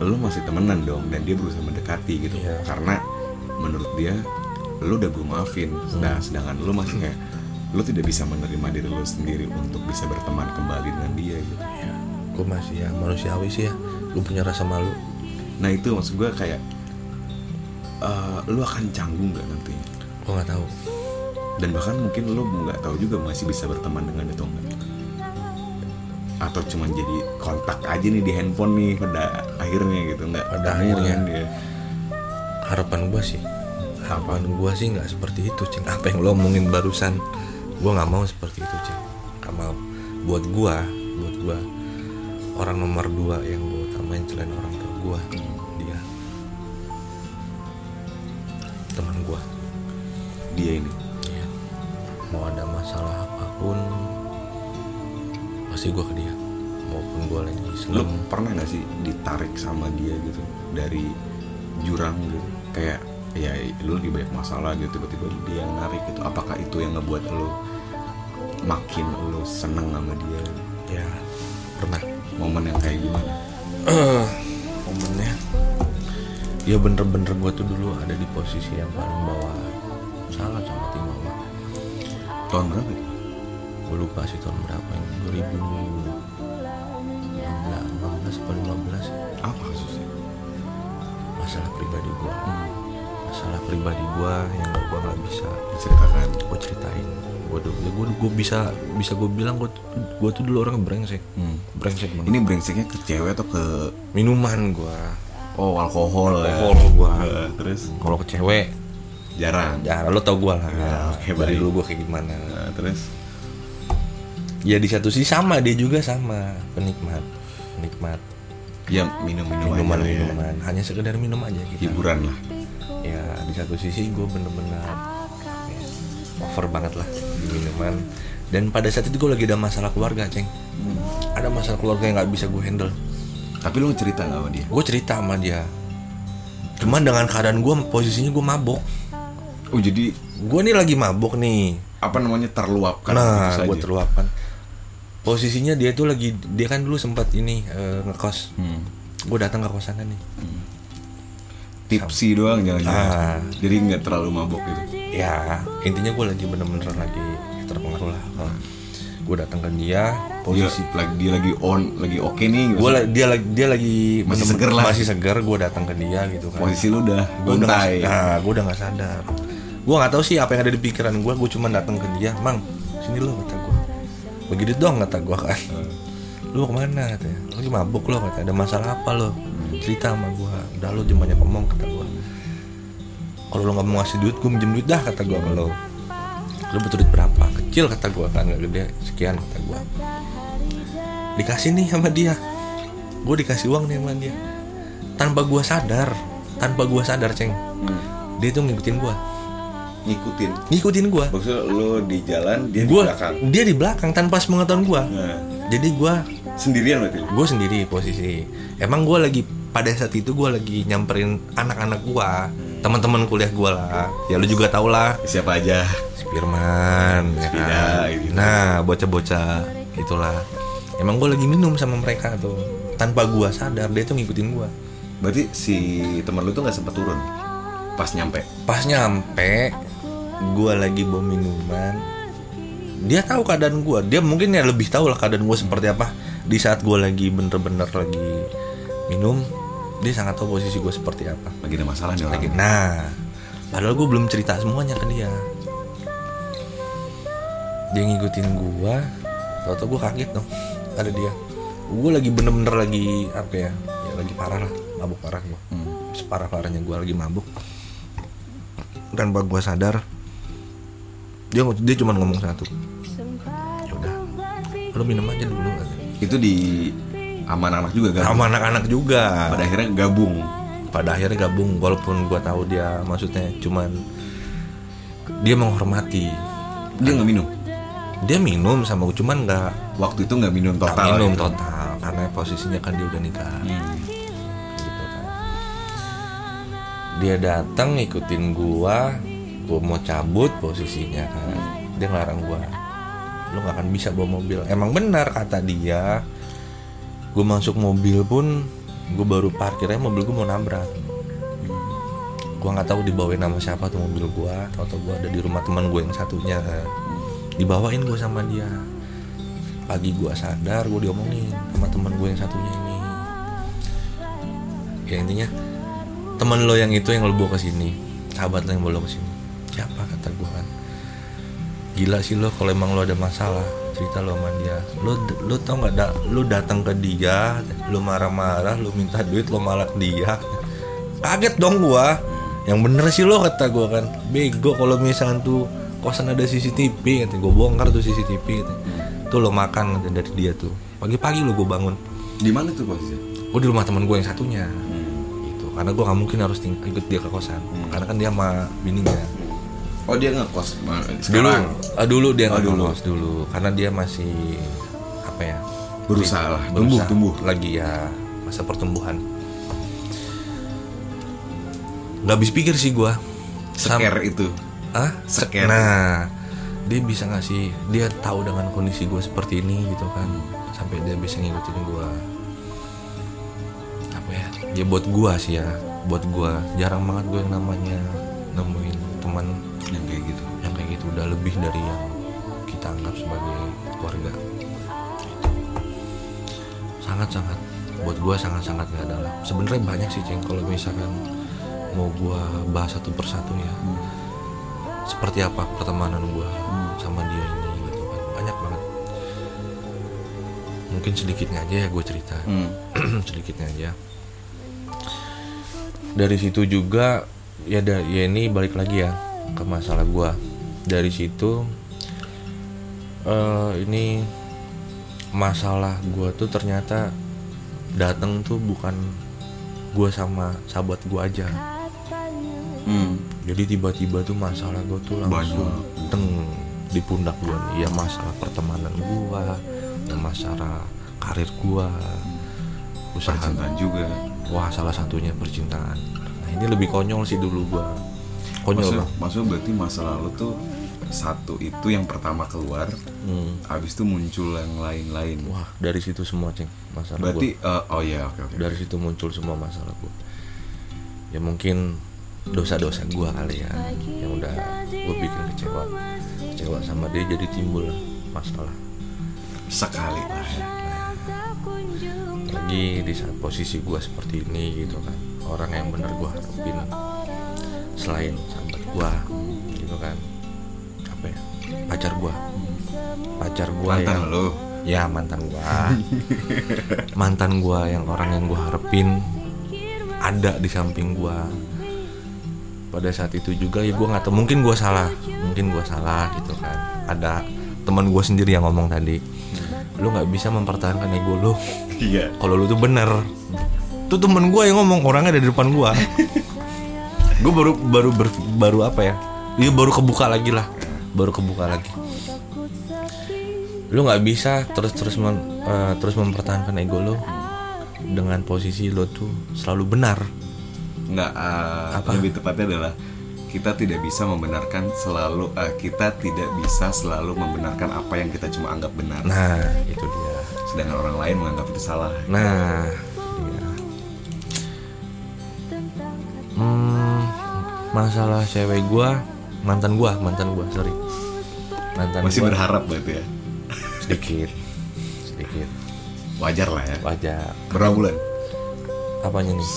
lu masih temenan dong dan dia berusaha mendekati gitu. Iya. Karena menurut dia lu udah gue maafin. Nah, sedangkan lu masih kayak lu tidak bisa menerima diri lu sendiri untuk bisa berteman kembali dengan dia gitu. ya gue masih ya manusiawi sih ya lu punya rasa malu? Nah itu maksud gue kayak eh, lu akan canggung gak nanti? gue nggak tahu. Dan bahkan mungkin lu nggak tahu juga masih bisa berteman dengan atau enggak. atau cuma jadi kontak aja nih di handphone nih pada akhirnya gitu nggak Pada akhirnya. dia? Harapan gue sih. Harapan gue sih nggak seperti itu cing apa yang lo omongin barusan gue nggak mau seperti itu cing nggak mau. Buat gue buat gue orang nomor dua yang gue utamain selain orang tua gue dia. Teman gue dia ini? Iya. Mau ada masalah apa pun pasti gue ke dia. Maupun gue lagi lu seneng. pernah nggak sih ditarik sama dia gitu? Dari jurang gitu? Kayak ya lu lagi banyak masalah gitu tiba-tiba dia yang narik gitu. Apakah itu yang ngebuat lu makin lu seneng sama dia? Ya pernah. Momen yang kayak gimana momennya. Ya bener-bener gue tuh dulu ada di posisi yang paling bawah. Sangat sangat di bawah. tahun berapa itu? Gue lupa sih tahun berapa yang 2016 atau 15 apa kasusnya masalah pribadi gue masalah pribadi gue yang gue nggak bisa diceritakan gue ceritain gue ya gue gue bisa bisa gue bilang gue gue tuh dulu orang brengsek. Hmm. brengsek banget. Ini brengseknya ke cewek atau ke minuman gue oh alkohol, ya. Alkohol gua. Eh, terus? Kalau ke cewek jarang. ya lo tau gue lah. Ya, oke, dari baik. dulu gue kayak gimana. Nah, terus? Ya di satu sisi sama dia juga sama. Penikmat penikmat. Ya minum-minum minuman aja lah ya. minuman. Hanya sekedar minum aja kita. Hiburan lah. Ya di satu sisi gue bener-bener ya, over banget lah di minuman. Dan pada saat itu gue lagi ada masalah keluarga ceng. Ada masalah keluarga yang nggak bisa gue handle. Tapi lu cerita nggak sama dia? Gue cerita sama dia. Cuman dengan keadaan gue posisinya gue mabok. Oh jadi gue nih lagi mabok nih. Apa namanya terluapkan nah gitu gue terluapkan. Posisinya dia tuh lagi dia kan dulu sempat ini eh, ngekos. Hmm. gue datang ke kosannya nih. Tipsi doang jangan-jangan Ah. jadi nggak terlalu mabok gitu ya intinya gue lagi bener-bener lagi terpengaruh lah. Gue datang ke dia posisi dia lagi dia lagi on lagi oke nih gue dia lagi dia lagi Masih seger lah. masih seger gue datang ke dia gitu kan. Posisi lu udah gue udah gontai nah gue udah nggak sadar. Gue nggak tahu sih apa yang ada di pikiran gue gue cuma datang ke dia mang sini lo kata gue begitu dong kata gue kan. Lu mau ke mana? katanya lu lagi mabuk lo kata. Ada masalah apa lo cerita sama gue udah lo banyak ngomong kata gue kalau lo nggak mau ngasih duit gue minjem duit dah kata gue ke lo butuh duit berapa? Kecil kata gue kan nggak gede sekian kata gue dikasih nih sama dia. Gue dikasih uang nih sama dia. Tanpa gue sadar tanpa gue sadar ceng. Dia tuh ngikutin gue ngikutin? Ngikutin gue maksudnya lu di jalan dia di gue belakang? dia di belakang tanpa sepengetahuan gue nah, jadi gue sendirian berarti gue sendiri posisi. Emang gue lagi pada saat itu gue lagi nyamperin anak-anak gue teman-teman kuliah gue lah. Ya lu juga tau lah. Siapa aja. Firman ya Spida, kan? gitu. nah bocah-bocah itulah. Emang gue lagi minum sama mereka tuh. Tanpa gue sadar dia tuh ngikutin gue berarti si teman lu tuh nggak sempat turun? Pas nyampe? Pas nyampe gue lagi bawa minuman. Dia tahu keadaan gue dia mungkin ya lebih tahu lah keadaan gue seperti apa. Di saat gue lagi bener-bener lagi minum dia sangat tahu posisi gue seperti apa. Lagi ada masalah nih lagi nah padahal gue belum cerita semuanya ke dia. Dia ngikutin gue tau tau gue kaget dong ada dia. Gue lagi bener-bener lagi apa ya ya lagi parah lah mabuk parah gue separah parahnya gue lagi mabuk. Dan bag gue sadar dia dia cuma ngomong satu. Ya udah lo minum aja dulu itu di aman anak juga kan? Sama anak-anak juga. Pada akhirnya gabung. Pada akhirnya gabung walaupun gue tahu dia maksudnya cuman dia menghormati. Dia nggak minum? Dia minum sama gue cuman nggak waktu itu nggak minum total minum gitu. total karena posisinya kan dia udah nikah. Hmm. gitu kan. Dia datang ngikutin gua gua mau cabut posisinya kan. Dia ngelarang gua. Lu nggak akan bisa bawa mobil. Emang benar kata dia gua masuk mobil pun gua baru parkirnya mobil gua mau nabrak. Gua nggak tahu dibawain nama siapa tuh mobil gua atau gua ada di rumah teman gue yang satunya. Dibawain gua sama dia. Pagi gua sadar gua diomongin sama teman gue yang satunya ini. Ya intinya teman lo yang itu yang lo bawa ke sini sahabat lo yang bawa ke sini. Siapa kata gue kan? Gila sih lo kalau emang lo ada masalah cerita lo sama dia. Lo lo tau nggak da, lo datang ke dia lo marah-marah lo minta duit lo malak dia. Kaget dong gua. Yang bener sih lo kata gua kan. Bego kalau misalkan tuh kosan ada CCTV kata gue bongkar tuh CCTV gitu. tuh lo makan kata dari dia tuh. Pagi-pagi lo gue bangun. Di mana tuh posisinya? gue di rumah teman gue yang satunya. Gitu. Karena gue nggak mungkin harus ikut dia ke kosan. Karena kan dia sama bininya Oh dia ngekos ma- dulu. Sekarang? Ah, dulu dia Oh, nggak dulu. dulu. Karena dia masih apa ya? Berusaha lah, tumbuh tumbuh. lagi ya masa pertumbuhan. Nggak habis pikir sih gue Scare itu. ah Scare. nah dia bisa ngasih dia tahu dengan kondisi gue seperti ini gitu kan. Sampai dia bisa ngikutin gue apa ya? Ya buat gue sih ya. Buat gue jarang banget gue yang namanya nemuin teman Yang kayak gitu. yang kayak gitu udah lebih dari yang kita anggap sebagai keluarga. Sangat sangat buat gue sangat sangat gak ada lah. Sebenarnya banyak sih ceng. Kalau misalkan mau gue bahas satu persatu ya seperti apa pertemanan gue sama dia ini gitu kan. Banyak banget. Mungkin sedikitnya aja ya gue cerita. Hmm. sedikitnya aja. Dari situ juga ya da, ya ini balik lagi ya ke masalah gua dari situ eh ini masalah gua tuh ternyata datang tuh bukan gua sama sahabat gua aja Hmm. jadi tiba-tiba tuh masalah gua tuh langsung Banyak. teng di pundak gua nih ya masalah pertemanan gua ya masalah karir gua usaha Percintaan juga. Wah salah satunya percintaan Nah ini lebih konyol sih dulu gua Konyol Maksud, bang maksud berarti masa lalu tuh satu itu yang pertama keluar, Hmm. habis itu muncul yang lain-lain. Wah dari situ semua ceng Masalah Berarti gua eh, oh ya oke oke. Dari situ muncul semua masalah gua Ya mungkin dosa-dosa gua kali ya Yang udah gua bikin kecewa Kecewa sama dia jadi timbul masalah Sekali lah ya. Lagi di saat posisi gua seperti ini gitu kan Orang yang bener gua harapin Selain sahabat gua gitu kan. Apa ya? Pacar gua. Pacar gua Mantan yang lo. Ya mantan gua. Mantan gua yang orang yang gua harapin Ada di samping gua. Pada saat itu juga ya gua nggak tahu Mungkin gua salah. Mungkin gua salah gitu kan. Ada teman gua sendiri yang ngomong tadi. Lu nggak bisa mempertahankan ego lu. Iya. kalau lu tuh bener. Tuh temen gue yang ngomong orangnya ada di depan gue gue baru baru ber- baru apa ya Iya baru kebuka lagi lah baru kebuka lagi lu nggak bisa terus terus mem- eh, terus mempertahankan ego lu dengan posisi lo tuh selalu benar Nggak eh, Apa? lebih tepatnya adalah kita tidak bisa membenarkan selalu eh, kita tidak bisa selalu membenarkan apa yang kita cuma anggap benar. nah itu dia Sedangkan orang lain menganggap itu salah. nah masalah cewek gue mantan gue mantan gue sorry mantan Masih gua- berharap berarti ya. sedikit sedikit Wajar lah ya. wajar Berapa bulan? apanya nih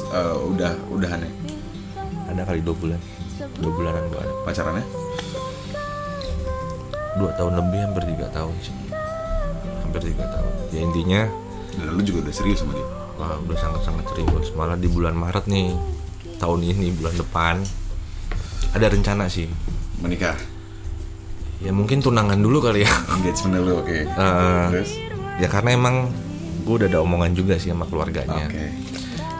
Eh, udah udah aneh. ada kali dua bulan dua bulanan gua ada Pacarannya? dua tahun lebih hampir tiga tahun sih hampir tiga tahun ya intinya Dan lu juga udah serius sama dia. wah udah sangat sangat serius malah di bulan Maret nih tahun ini bulan depan ada rencana sih Menikah. ya mungkin tunangan dulu kali ya Engagement lu oke. Eh, Terus? ya karena emang gue udah ada omongan juga sih sama keluarganya Oke.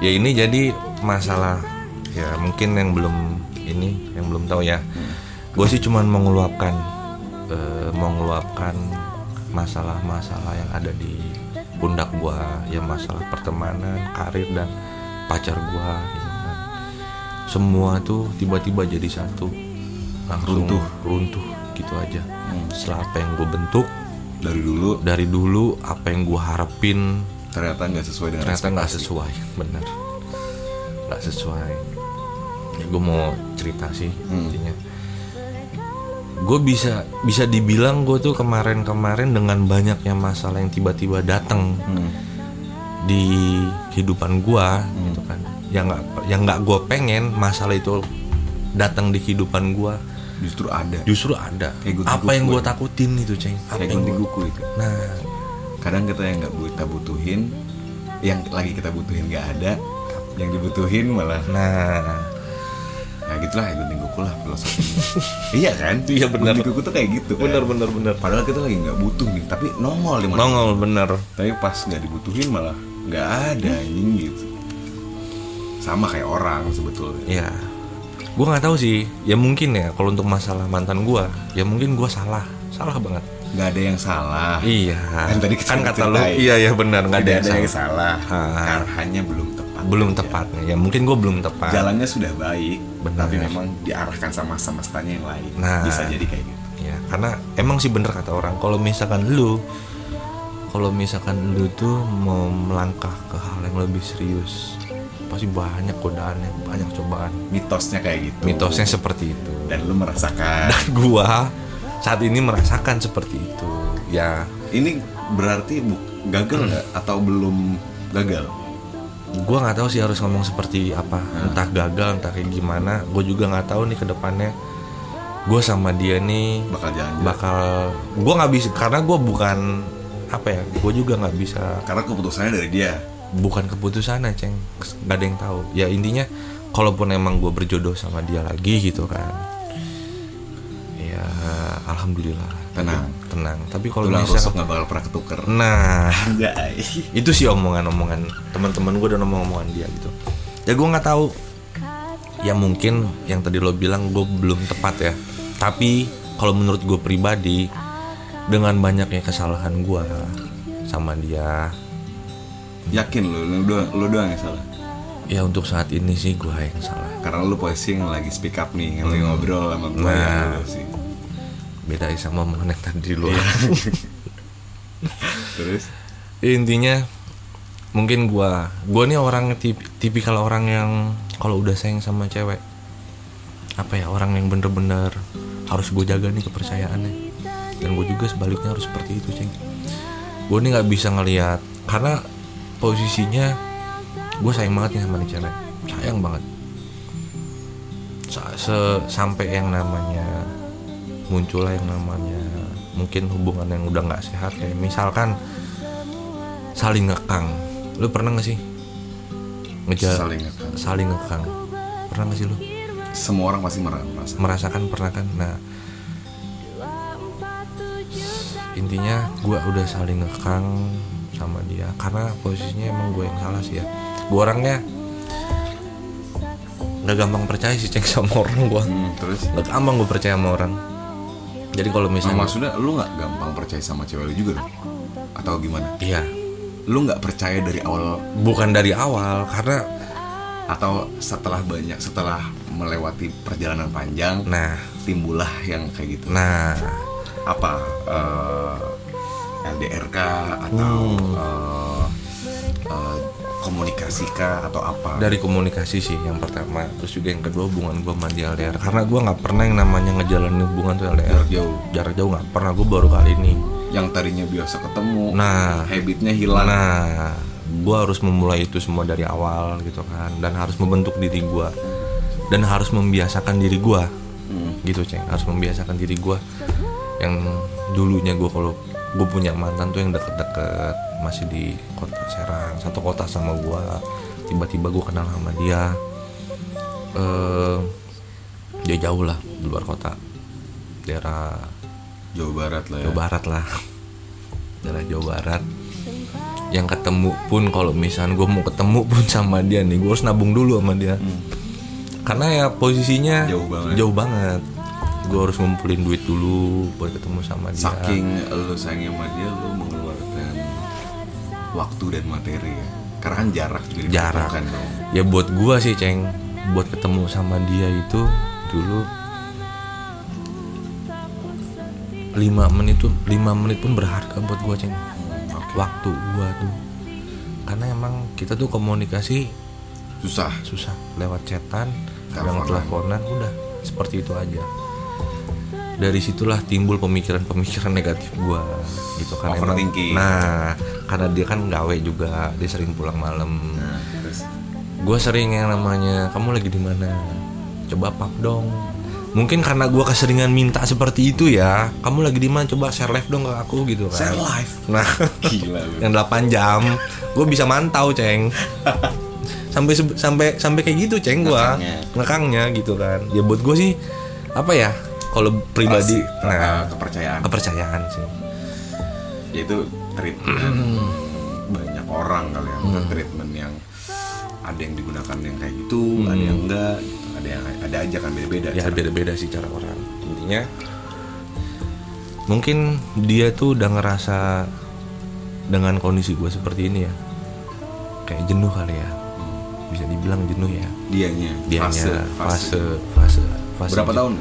ya ini jadi masalah ya mungkin yang belum ini yang belum tahu ya gue sih cuman mau ngeluapkan eh, mau ngeluapkan masalah-masalah yang ada di pundak gue ya masalah pertemanan karir dan pacar gue gitu semua tuh tiba-tiba jadi satu. Langsung Runtuh. runtuh gitu aja. Setelah apa yang gue bentuk Dari dulu. dari dulu apa yang gue harapin ternyata nggak sesuai dengan ternyata nggak sesuai bener. Nggak sesuai. Ya gue mau cerita sih intinya. Gue bisa bisa dibilang gue tuh kemarin-kemarin dengan banyaknya masalah yang tiba-tiba datang Hmm. di kehidupan gue gitu kan yang nggak yang nggak gue pengen masalah itu datang di kehidupan gue Justru ada. justru ada Kayak apa yang gue ya? takutin itu ceng apa Kayak yang kuku itu. nah Kadang kita yang nggak kita butuhin, yang lagi kita butuhin nggak ada, yang dibutuhin malah. nah Nah gitulah ya gunting kuku lah filosofinya. iya kan? Iya, benar. Gunting kuku tuh kayak gitu. kan? bener bener bener Padahal kita lagi nggak butuh nih, tapi nongol di mana. nongol bener Tapi pas nggak dibutuhin malah nggak ada anjing gitu. Sama kayak orang sebetulnya. ya gue nggak tahu sih ya mungkin ya kalau untuk masalah mantan gue ya mungkin gue salah salah banget nggak ada yang salah. iya Kan tadi kan kata lu iya iya benar nggak ada, yang yang salah. Ah. Karena hanya belum tepat. belum aja. tepatnya ya mungkin gue belum tepat Jalannya sudah baik, Benar. tapi memang diarahkan sama semestanya yang lain. Nah. Bisa jadi kayak gitu. ya karena emang sih bener kata orang kalau misalkan lu kalau misalkan lu tuh mau melangkah ke hal yang lebih serius pasti banyak godaannya banyak cobaan. Mitosnya kayak gitu. mitosnya seperti itu. Dan lu merasakan. dan gua saat ini merasakan seperti itu. Ya. Ini berarti gagal nggak? Atau belum gagal? gua nggak tahu sih harus ngomong seperti apa. Entah gagal entah kayak gimana. Gue juga nggak tahu nih ke depannya. Gue sama dia nih Bakal jalan. bakal gue nggak bisa karena gue bukan apa ya gue juga nggak bisa. Karena keputusannya dari dia. Bukan keputusannya ceng nggak ada yang tahu. Ya intinya kalaupun emang gue berjodoh sama dia lagi gitu kan. Ya alhamdulillah. Tenang. tenang. Tapi kalau misalkan nggak bakal pernah ketuker. nah. Itu sih omongan-omongan teman-teman gue dan omong-omongan dia gitu. Ya gue nggak tahu. Ya mungkin yang tadi lo bilang gue belum tepat ya. Tapi kalau menurut gue pribadi dengan banyaknya kesalahan gue sama dia Yakin lu, lu doang, lu doang yang salah. ya untuk saat ini sih gue yang salah. Karena lu posisi yang lagi speak up nih, yang lagi ngobrol sama gue Nah. ya lu sih. beda sama yang tadi lo Terus? Intinya mungkin gua gua nih orang tip, tipikal orang yang kalau udah sayang sama cewek apa ya orang yang bener-bener harus gue jaga nih kepercayaannya. Dan gue juga sebaliknya harus seperti itu ceng. Gue nih nggak bisa ngelihat karena posisinya gue sayang banget nih sama nih cewek sayang banget. Se- sampai yang namanya muncullah yang namanya mungkin hubungan yang udah nggak sehat kayak misalkan saling ngekang. Lu pernah gak sih? Ngejar Saling ngekang. saling ngekang. Pernah gak sih lu? Semua orang pasti merasa. merasakan pernah kan? Nah intinya gue udah saling ngekang sama dia. Karena posisinya emang gue yang salah sih ya. Gue orangnya nggak gampang percaya sih ceng sama orang gue Hmm, terus? Nggak gampang gue percaya sama orang. Jadi kalau Nah, misalnya maksudnya lu nggak gampang percaya sama cewek lu juga dong? Atau gimana? iya. Lu nggak percaya dari awal? Bukan dari awal karena atau setelah banyak setelah melewati perjalanan panjang nah. timbullah yang kayak gitu? Nah. Apa eh, LDR kah atau Hmm. eh, eh, komunikasi kah atau apa? Dari komunikasi sih yang pertama. Terus juga yang kedua hubungan gue sama dia LDR karena gue nggak pernah yang namanya ngejalanin hubungan tuh LDR Jarak jauh. jarak jauh nggak pernah. Gue baru kali ini. Yang tadinya biasa ketemu nah. habitnya hilang. Nah. Gue harus memulai itu semua dari awal gitu kan. Dan harus membentuk diri gue dan harus membiasakan diri gue Hmm. gitu ceng. Harus membiasakan diri gue yang dulunya gue kalau gue punya mantan tuh yang deket-deket masih di kota Serang satu kota sama gue tiba-tiba gue kenal sama dia. Eh dia jauh lah di luar kota. Daerah Jawa Barat lah ya. Jawa Barat lah. Daerah Jawa Barat. Yang ketemu pun kalau misalnya gue mau ketemu pun sama dia nih gue harus nabung dulu sama dia. Karena ya posisinya Hmm. Jauh banget. jauh banget gue harus ngumpulin duit dulu buat ketemu sama dia. Saking lu sayangnya sama dia lu mengeluarkan waktu dan materi ya. Karena kan jarak juga jarak. dibutuhkan dong. Ya buat gue sih ceng. Buat ketemu sama dia itu dulu 5 menit tuh 5 menit pun berharga buat gue ceng. Waktu gue tuh. Karena emang kita tuh komunikasi susah. susah. Lewat chatan kadang teleponan udah. Seperti itu aja dari situlah timbul pemikiran-pemikiran negatif gua gitu kan. Emang nah karena dia kan gawe juga dia sering pulang malam. Nah gue sering yang namanya kamu lagi di mana? Coba pap dong. Mungkin karena gue keseringan minta seperti itu ya. Kamu lagi di mana? Coba share live dong ke aku gitu kan. Share live? nah Gila yang 8 jam. Gue bisa mantau ceng. Sampai sampai sampai kayak gitu ceng gue Ngekangnya. ngekangnya gitu kan. Ya buat gue sih apa ya kalau pribadi nah uh, kepercayaan. kepercayaan sih Yaitu treatment Hmm. banyak orang kali ya. Bukan treatment yang ada yang digunakan yang kayak gitu, ada yang enggak, ada yang ada aja kan beda-beda. Hmm. ya beda-beda sih cara orang intinya mungkin dia tuh udah ngerasa dengan kondisi gue seperti ini ya kayak jenuh kali ya bisa dibilang jenuh ya Dianya, dianya fase, fase fase fase Berapa tahun?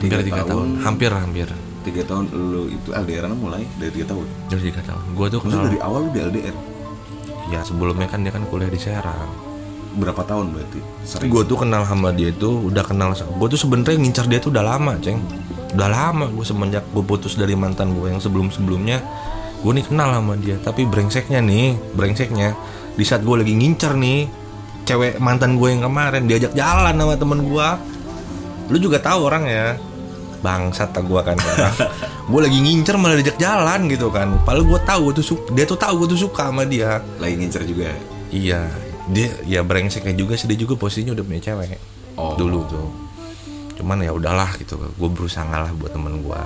Tiga tahun. hampir hampir. Tiga tahun lu itu LDR mulai dari tiga tahun. dari tiga tahun. Gue tuh kenal dari awal lu di LDR ya sebelumnya kan dia kan kuliah di Serang. Berapa tahun berarti? Sering. gue tuh kenal sama dia tuh udah kenal gue tuh sebenarnya ngincar dia tuh udah lama ceng. Udah lama gue semenjak gue putus dari mantan gue yang sebelum sebelumnya gue nih kenal sama dia. Tapi brengseknya nih brengseknya di saat gue lagi ngincar nih cewek mantan gue yang kemarin diajak jalan sama temen gue lu juga tahu orang ya bangsat tak gue kan gue lagi ngincer malah diajak jalan gitu kan padahal gue tahu tuh dia tuh tahu gue tuh suka sama dia lagi ngincer juga. Iya, dia ya brengseknya juga sih dia juga posisinya udah punya cewek. Oh. Dulu tuh. Cuman ya udahlah gitu. Gue berusaha ngalah buat temen gue.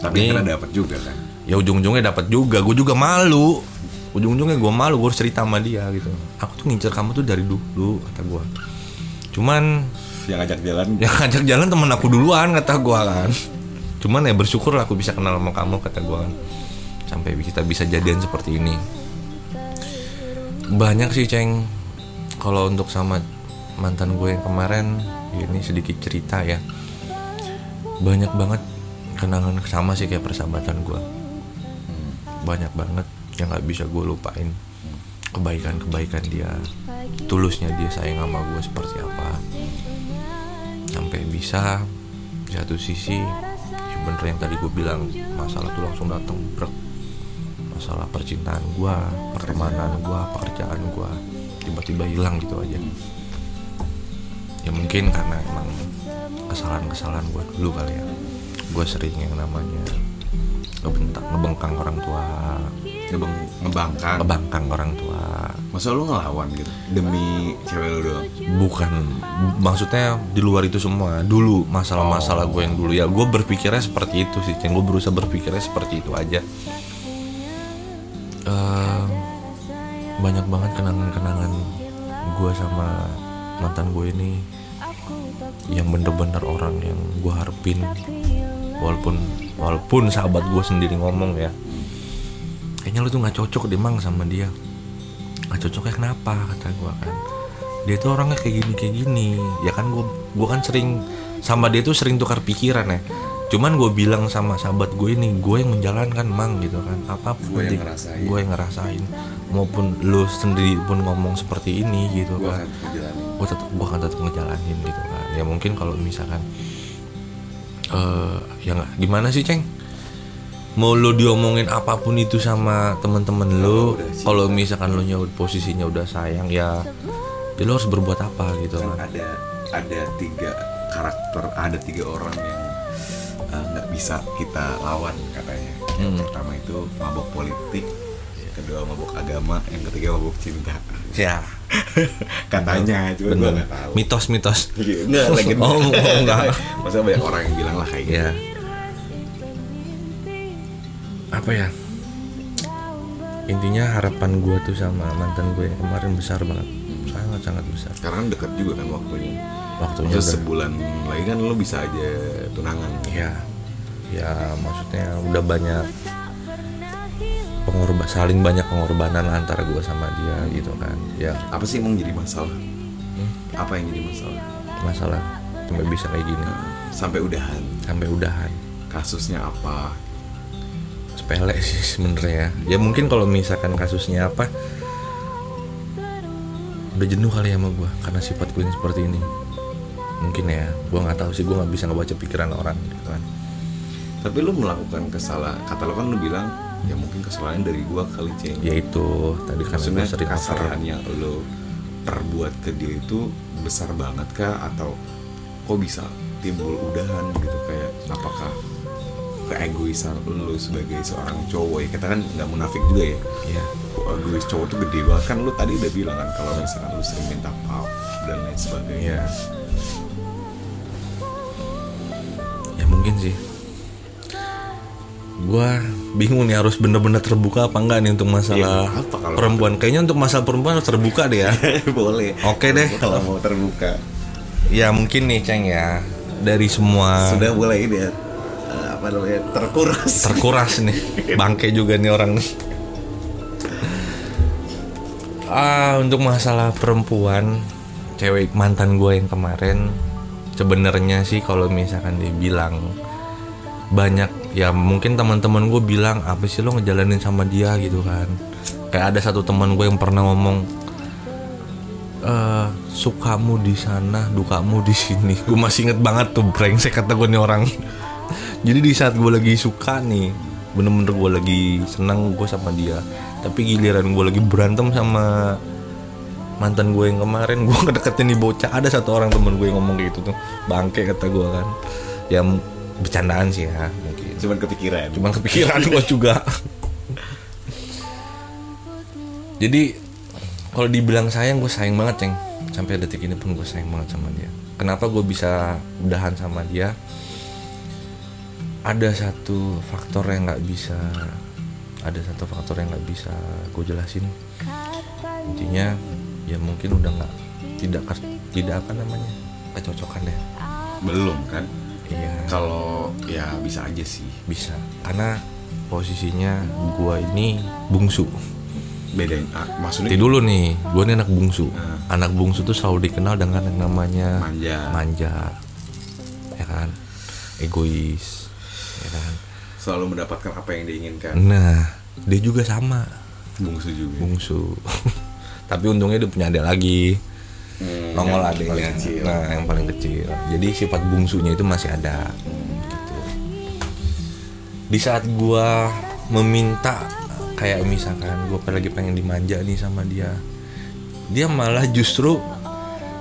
Tapi akhirnya dapat juga kan. ya ujung-ujungnya dapat juga. Gue juga malu. Ujung-ujungnya gue malu. Gue harus cerita sama dia gitu. Aku tuh ngincer kamu tuh dari dulu kata gue. Cuman Yang ajak jalan. Yang ngajak jalan temen aku duluan kata gue kan. Cuman ya bersyukur lah aku bisa kenal sama kamu kata gue kan. Sampai kita bisa jadian seperti ini. Banyak sih ceng. Kalau untuk sama mantan gue yang kemarin ini sedikit cerita ya. Banyak banget kenangan sama sih kayak persahabatan gue banyak banget yang nggak bisa gue lupain. Kebaikan-kebaikan dia tulusnya dia sayang sama gue seperti apa sampai bisa di satu sisi ya bener yang tadi gue bilang masalah tuh langsung datang brek masalah percintaan gua, pertemanan gua, pekerjaan gua tiba-tiba hilang gitu aja. Ya mungkin karena emang kesalahan-kesalahan gua dulu kali ya. Gua sering yang namanya ngebentak, ngebengkang orang tua, ngebang ngebangkang. ngebangkang orang tua. Masa lu ngelawan gitu demi cewek lu doang? Bukan, maksudnya di luar itu semua. Dulu masalah-masalah gue yang dulu ya, gue berpikirnya seperti itu sih. Yang gue berusaha berpikirnya seperti itu aja. Eh, banyak banget kenangan-kenangan gue sama mantan gue ini yang bener-bener orang yang gue harapin walaupun walaupun sahabat gue sendiri ngomong ya kayaknya lu tuh nggak cocok deh mang sama dia. Nggak cocoknya kenapa kata gue kan. Dia tuh orangnya kayak gini kayak gini. Ya kan gue gue kan sering sama dia tuh sering tukar pikiran ya. Cuman gue bilang sama sahabat gue ini gue yang menjalankan mang gitu kan. Apa pun Gue yang ngerasain. gue yang ngerasain. Maupun lu sendiri pun ngomong seperti ini gitu Gua kan. gue tetap gue akan tetap ngejalanin gitu kan. Ya mungkin kalau misalkan eh ya nggak. Gimana sih ceng mau lo diomongin apa pun itu sama temen-temen lo cinta. kalau misalkan lo nyaut posisinya udah sayang ya ya lo harus berbuat apa gitu kan kan. ada ada tiga karakter ada tiga orang yang uh, nggak bisa kita lawan katanya. Yang Hmm. pertama itu mabok politik yang kedua mabok agama yang ketiga mabok cinta. Ya. Katanya cuma gue nggak tahu. Mitos mitos Iya, Nggak, lagi Oh, enggak. Maksudnya banyak orang yang bilang lah kayak gitu. ya apa ya? Intinya harapan gue tuh sama mantan gue yang kemarin besar banget. Sangat sangat besar. Karena kan deket juga kan waktunya? Waktunya udah. sebulan lagi kan lo bisa aja tunangan. Ya ya maksudnya udah banyak pengorban saling banyak pengorbanan antara gue sama dia gitu kan. Ya. Apa sih emang jadi masalah? Hmm? Apa yang jadi masalah? masalah sampai bisa kayak gini. Sampai udahan. Sampai udahan. Kasusnya apa? Sepele sih sebenarnya ya. Mungkin kalau misalkan kasusnya apa udah jenuh kali ya sama gue karena sifat gue seperti ini. Mungkin ya gue nggak tahu sih gue nggak bisa ngebaca pikiran orang gitu kan. Tapi lu melakukan kesalahan Kata lo kan lu bilang Ya mungkin kesalahan dari gua kali ceng. Ya itu tadi kan Maksudnya gue sering kesalahan yang lo perbuat ke dia itu besar banget kah? Atau kok bisa timbul udahan gitu kayak apakah keegoisan lu sebagai seorang cowok ya kita kan nggak munafik juga ya Iya. egois cowok tuh gede banget kan lu tadi udah bilang kan kalau misalkan lu sering minta maaf dan lain sebagainya Iya. Ya mungkin sih. Gua bingung nih harus bener-bener terbuka apa enggak nih untuk masalah Iya, apa kalau- perempuan. Kayaknya untuk masalah perempuan harus terbuka deh ya. boleh Oke deh. kalau mau terbuka ya mungkin nih Ceng ya dari semua sudah mulai ini ya eh, apa namanya terkuras. Terkuras nih. Bangke juga nih orang. Nih ah untuk masalah perempuan cewek mantan gue yang kemarin sebenarnya sih kalau misalkan dia bilang banyak ya mungkin teman-teman gue bilang apa sih lo ngejalanin sama dia? gitu kan. Kayak ada satu teman gue yang pernah ngomong eh sukamu di sana, dukamu di sini. Gue masih inget banget tuh brengsek kata gue nih orang. Jadi di saat gue lagi suka nih, bener-bener gue lagi senang gue sama dia. Tapi giliran gue lagi berantem sama mantan gue yang kemarin, gue ngedeketin nih bocah. Ada satu orang temen gue yang ngomong gitu tuh, bangke kata gue kan. Ya m- bercandaan sih ya mungkin. cuman kepikiran Cuman kepikiran gue juga. Jadi kalau dibilang sayang gue sayang banget ceng. Sampai detik ini pun gue sayang banget sama dia. Kenapa gue bisa udahan sama dia? Ada satu faktor yang nggak bisa, ada satu faktor yang nggak bisa gue jelasin. Intinya ya mungkin udah nggak tidak tidak apa namanya kecocokan deh. belum kan Iya. kalau ya bisa aja sih bisa karena posisinya gua ini bungsu bedain ah, maksudnya Nanti dulu nih gua ini anak bungsu Ah. anak bungsu tuh selalu dikenal dengan yang namanya Manja. manja ya kan egois ya kan? Selalu mendapatkan apa yang diinginkan. Nah dia juga sama. Bungsu juga. Bungsu. Tapi untungnya dia punya adik lagi. Hmm, nongol adiknya. nah yang paling kecil. Jadi sifat bungsunya itu masih ada. Gitu. Di saat gua meminta kayak misalkan gua lagi pengen dimanja nih sama dia dia malah justru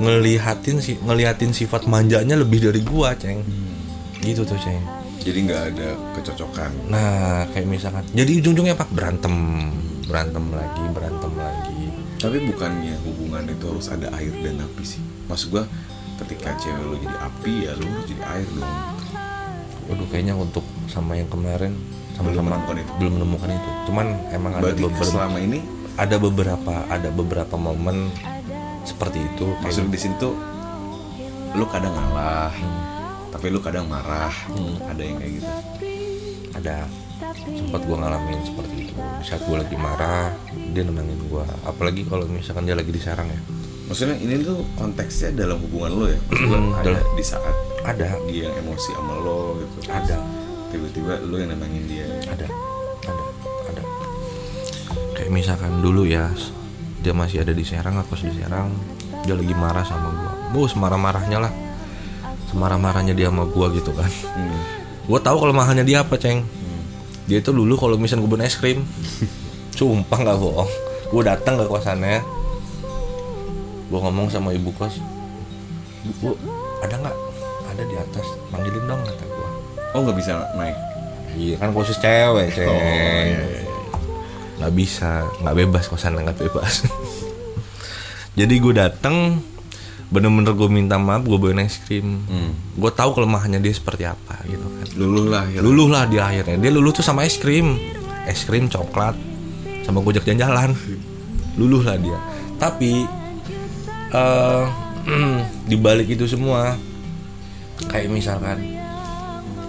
ngelihatin si ngelihatin sifat manjanya lebih dari gua ceng. Gitu tuh ceng jadi nggak ada kecocokan. Nah kayak misalkan jadi ujung-ujungnya apa? Berantem berantem lagi berantem lagi. Tapi bukannya hubungan itu harus ada air dan api sih? Maksud gua ketika cewek lu jadi api ya lu harus jadi air dong. Waduh kayaknya untuk sama yang kemarin sama Belum sama menemukan itu. belum menemukan itu. Cuman emang ada berarti beberapa selama ini? ada beberapa ada beberapa momen seperti itu. maksud di situ lu kadang ngalah tapi lu kadang marah ada yang kayak gitu ada sempat gua ngalamin seperti itu. Di saat gua lagi marah, dia nenangin gua. Apalagi kalau misalkan dia lagi diserang ya. maksudnya ini tuh konteksnya dalam hubungan lo ya Hmm, ada dalam- di saat Ada, dia yang emosi sama lo gitu ada, tiba-tiba lu yang nenangin dia ada, ada, ada. Kayak misalkan dulu ya, dia masih ada di Serang, aku di Serang, dia lagi marah sama gua. Bos marah-marahnya lah, semarah-marahnya dia sama gua gitu kan. Hmm. Gue tahu kelemahannya dia apa, Ceng. Dia itu dulu kalau misalnya kebun es krim, sumpah nggak bohong. Gue datang ke kosannya, gue ngomong sama ibu kos, bu, ada nggak? Ada di atas, manggilin dong kata gue. oh nggak bisa naik Iya kan khusus cewek, Ceng. oh iya, iya, iya. nggak bisa, nggak bebas kosan nggak bebas. Jadi gue datang, bener-bener gue minta maaf, gue bawain es krim. Hmm. Gue tahu kelemahannya dia seperti apa gitu kan. luluh lah ya. Luluh lah dia akhirnya. Dia luluh tuh sama es krim. Es krim coklat sama gojek jalan-jalan. Luluh lah dia. Tapi eh di balik itu semua kayak misalkan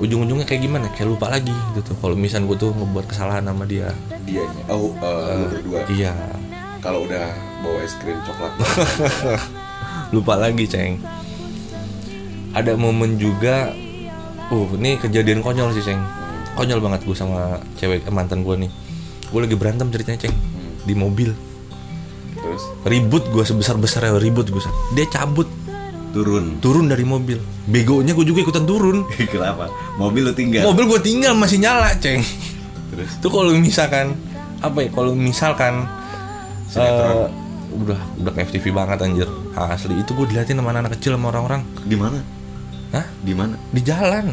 ujung-ujungnya kayak gimana? Kayak lupa lagi gitu tuh. Kalau misalnya gue tuh ngebuat kesalahan sama dia. Dianya oh eh, lu berdua. Iya. Kalau udah bawa es krim coklat lupa lagi ceng. Ada momen juga uh ini kejadian konyol sih ceng. Konyol banget gue sama cewek eh, mantan gue nih. Gue lagi berantem ceritanya ceng di mobil. Terus? Ribut gue sebesar besarnya ribut gue dia cabut. Turun? Turun dari mobil. Begonya gue juga ikutan turun. Kenapa? Mobil lu tinggal? Mobil gue tinggal masih nyala ceng. Terus? Itu kalau misalkan apa ya kalau misalkan Sinetron. eh, udah udah FTV banget anjir asli itu gue diliatin sama anak kecil sama orang-orang di mana Hah? Di mana? Di jalan.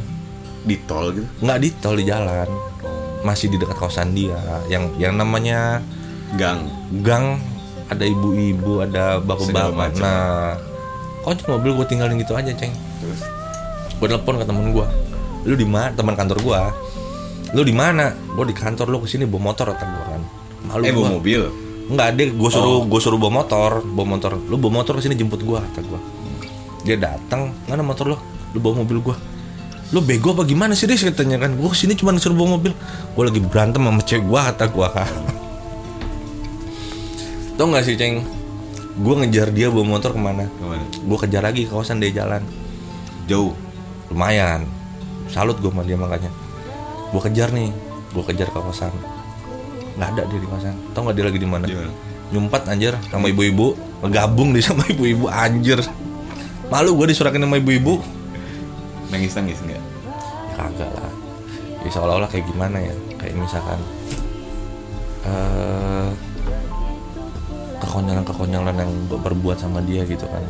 Di tol gitu. Nggak di tol di jalan. Masih di dekat kosan dia. Yang yang namanya Gang. gang ada ibu-ibu, ada bapak-bapak. Nah, kunci mobil gue tinggalin gitu aja, ceng. Terus Gue telepon ke temen gue. Lu di mana? Teman kantor gue. Lu di mana? Gue di kantor. Lu ke sini bawa motor kata gue kan. Malu eh gua. bawa mobil. Enggak, dia gue suruh Oh. gue suruh bawa motor, bawa motor. Lu bawa motor ke sini jemput gua kata gua. Dia datang, mana motor lo? Lu bawa mobil gua. Lu bego apa gimana sih Riz katanya kan? Gua sini cuma suruh bawa mobil. Gua lagi berantem sama cewek gua kata gua. Tau gak sih, Ceng? Gua ngejar dia bawa motor ke mana? Ke mana? Gua kejar lagi kawasan dia jalan. Jauh. Lumayan. Salut gua sama dia makanya. Gua kejar nih, gua kejar ke kawasan. Nggak ada dia di kawasan. Tau gak dia lagi di mana? Di mana? nyumpat anjir sama ibu-ibu ngegabung nih sama ibu-ibu anjir malu gue disurakin sama ibu-ibu Nangis nangis enggak? ya kagak lah ya seolah-olah kayak gimana ya kayak misalkan eh kekonyolan-kekonyolan yang gue perbuat sama dia gitu kan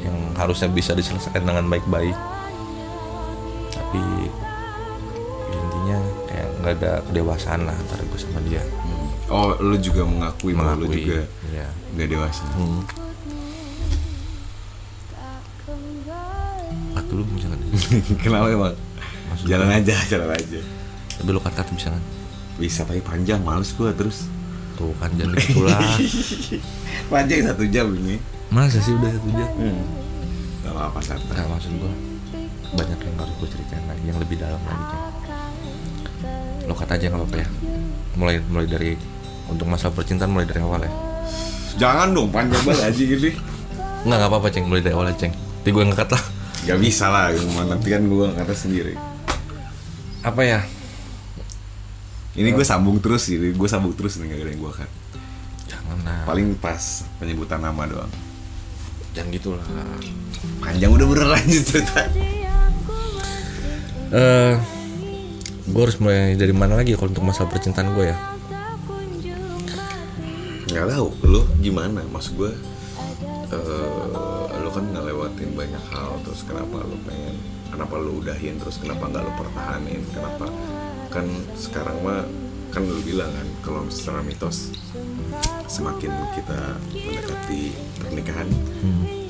yang harusnya bisa diselesaikan dengan baik-baik tapi nggak ada kedewasaan lah antara gue sama dia Oh, lu juga mengakui, bahwa lu Mengakui, juga ya. nggak dewasa. Hmm. Kat dulu bisa kan? Kenapa emang? Maksud jalan gua. aja, jalan aja. Tapi lu kat bisa kan? Bisa tapi panjang, males gua terus. Tuh kan jangan gitu lah. panjang satu jam ini. Masa sih udah satu jam? Hmm. Gak apa-apa santai. Nggak maksud gua banyak yang harus gue ceritain lagi yang lebih dalam lagi Ceng. Lo kata aja nggak apa-apa ya. Mulai mulai dari untuk masalah percintaan mulai dari awal ya. Jangan dong panjang banget aja gini. Nggak nggak apa-apa ceng mulai dari awal aja ceng. Nanti gue ngangkat lah. Gak bisa lah, nanti kan gua kata sendiri. Apa ya? Ini gue sambung terus sih, gue sambung terus nih gak ada yang gue kan. Jangan lah. Paling pas penyebutan nama doang. Jangan gitu lah. Panjang udah bener lanjut cerita. Eh, gue harus mulai dari mana lagi ya kalau untuk masalah percintaan gue ya? Gak tahu, lu gimana? Maksud gue, eh lu kan ngelewatin banyak hal, terus kenapa lu pengen, kenapa lu udahin, terus kenapa nggak lu pertahanin, kenapa? Kan sekarang mah kan lu bilang kan kalau secara mitos semakin kita mendekati pernikahan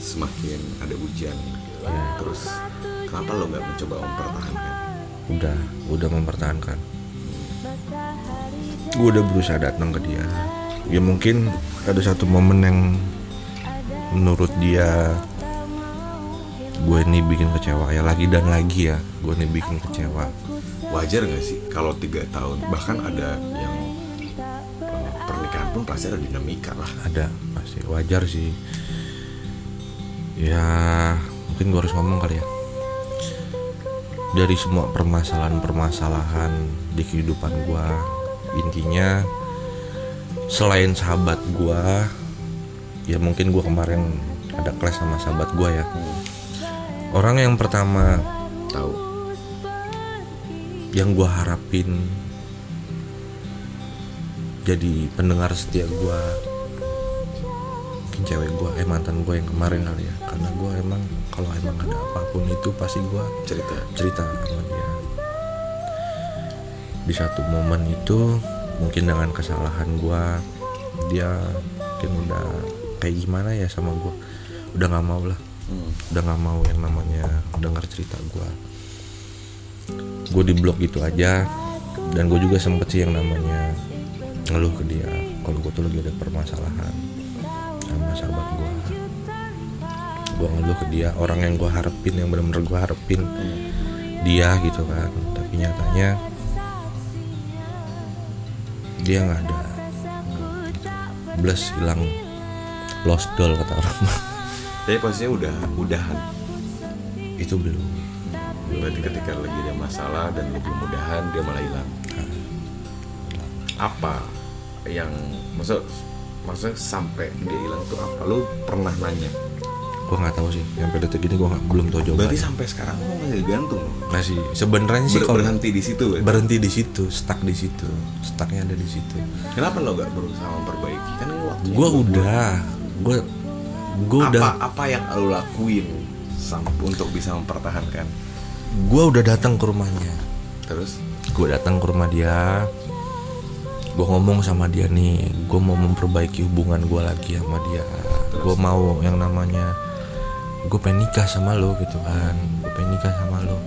semakin ada ujian gitu. terus kenapa lo nggak mencoba mempertahankan Udah, udah mempertahankan. Gue udah berusaha datang ke dia. Ya mungkin ada satu momen yang menurut dia gue ini bikin kecewa. Ya lagi dan lagi ya gue ini bikin kecewa. Wajar nggak sih kalau tiga tahun? Bahkan ada yang eh, pernikahan pun pasti ada dinamika lah. Ada pasti. Wajar sih. Ya mungkin gue harus ngomong kali ya dari semua permasalahan-permasalahan di kehidupan gue intinya selain sahabat gue ya mungkin gue kemarin ada kelas sama sahabat gue ya. Orang yang pertama tahu. yang gue harapin jadi pendengar setia gue mungkin cewek gue eh mantan gue yang kemarin kali ya. Karena gue emang kalau emang ada apa pun itu pasti gue cerita cerita sama dia. Di satu momen itu mungkin dengan kesalahan gue dia mungkin udah kayak gimana ya sama gue udah nggak mau lah. Udah nggak mau yang namanya dengar cerita gue gue di blok gitu aja. Dan gue juga sempet sih yang namanya ngeluh ke dia. Kalau gue tuh lagi ada permasalahan sama sahabat gue gue ngeluh ke dia orang yang gue harapin yang bener-bener gue harapin dia gitu kan. Tapi nyatanya dia nggak ada. Gitu. bless hilang. Lost doll kata orang. Tapi posisinya udah udahan. Itu belum. Berarti ketika lagi ada masalah dan lu belum mudahan dia malah hilang. Apa yang maksud maksudnya sampai dia hilang tuh apa? Lu pernah nanya? Gue nggak tahu sih. Sampai detik ini gue belum tahu jawabannya. Berarti sampai sekarang lu masih gantung? Nggak sih sebenarnya sih kalau berhenti di situ kan? berhenti di situ stuck di situ. Stucknya ada di situ. Kenapa lo gak berusaha memperbaiki? Kan waktu gue udah. Gue gue apa udah. apa yang lo lakuin untuk bisa mempertahankan. gue udah datang ke rumahnya. Terus? Gue datang ke rumah dia gue ngomong sama dia nih gue mau memperbaiki hubungan gue lagi sama dia. Gue mau yang namanya gue pengen nikah sama lo gitu kan. Gue pengen nikah sama lo.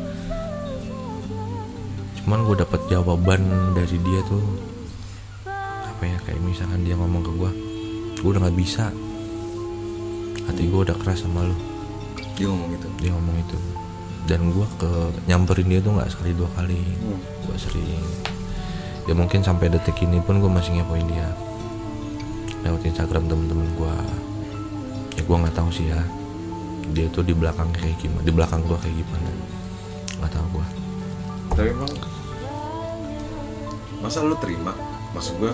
Cuman gue dapet jawaban dari dia tuh apa ya kayak misalkan dia ngomong ke gue gue udah nggak bisa. Hati gue udah keras sama lo. Dia ngomong gitu. dia ngomong itu. Dan gue ke nyamperin dia tuh nggak sekali dua kali. Gue sering ya mungkin sampai detik ini pun gue masih ngepoin dia lewat Instagram temen-temen gue ya gue nggak tahu sih ya dia tuh di belakang kayak gimana di belakang gue kayak gimana nggak tahu gue Tapi emang masa lu terima? Maksud gue,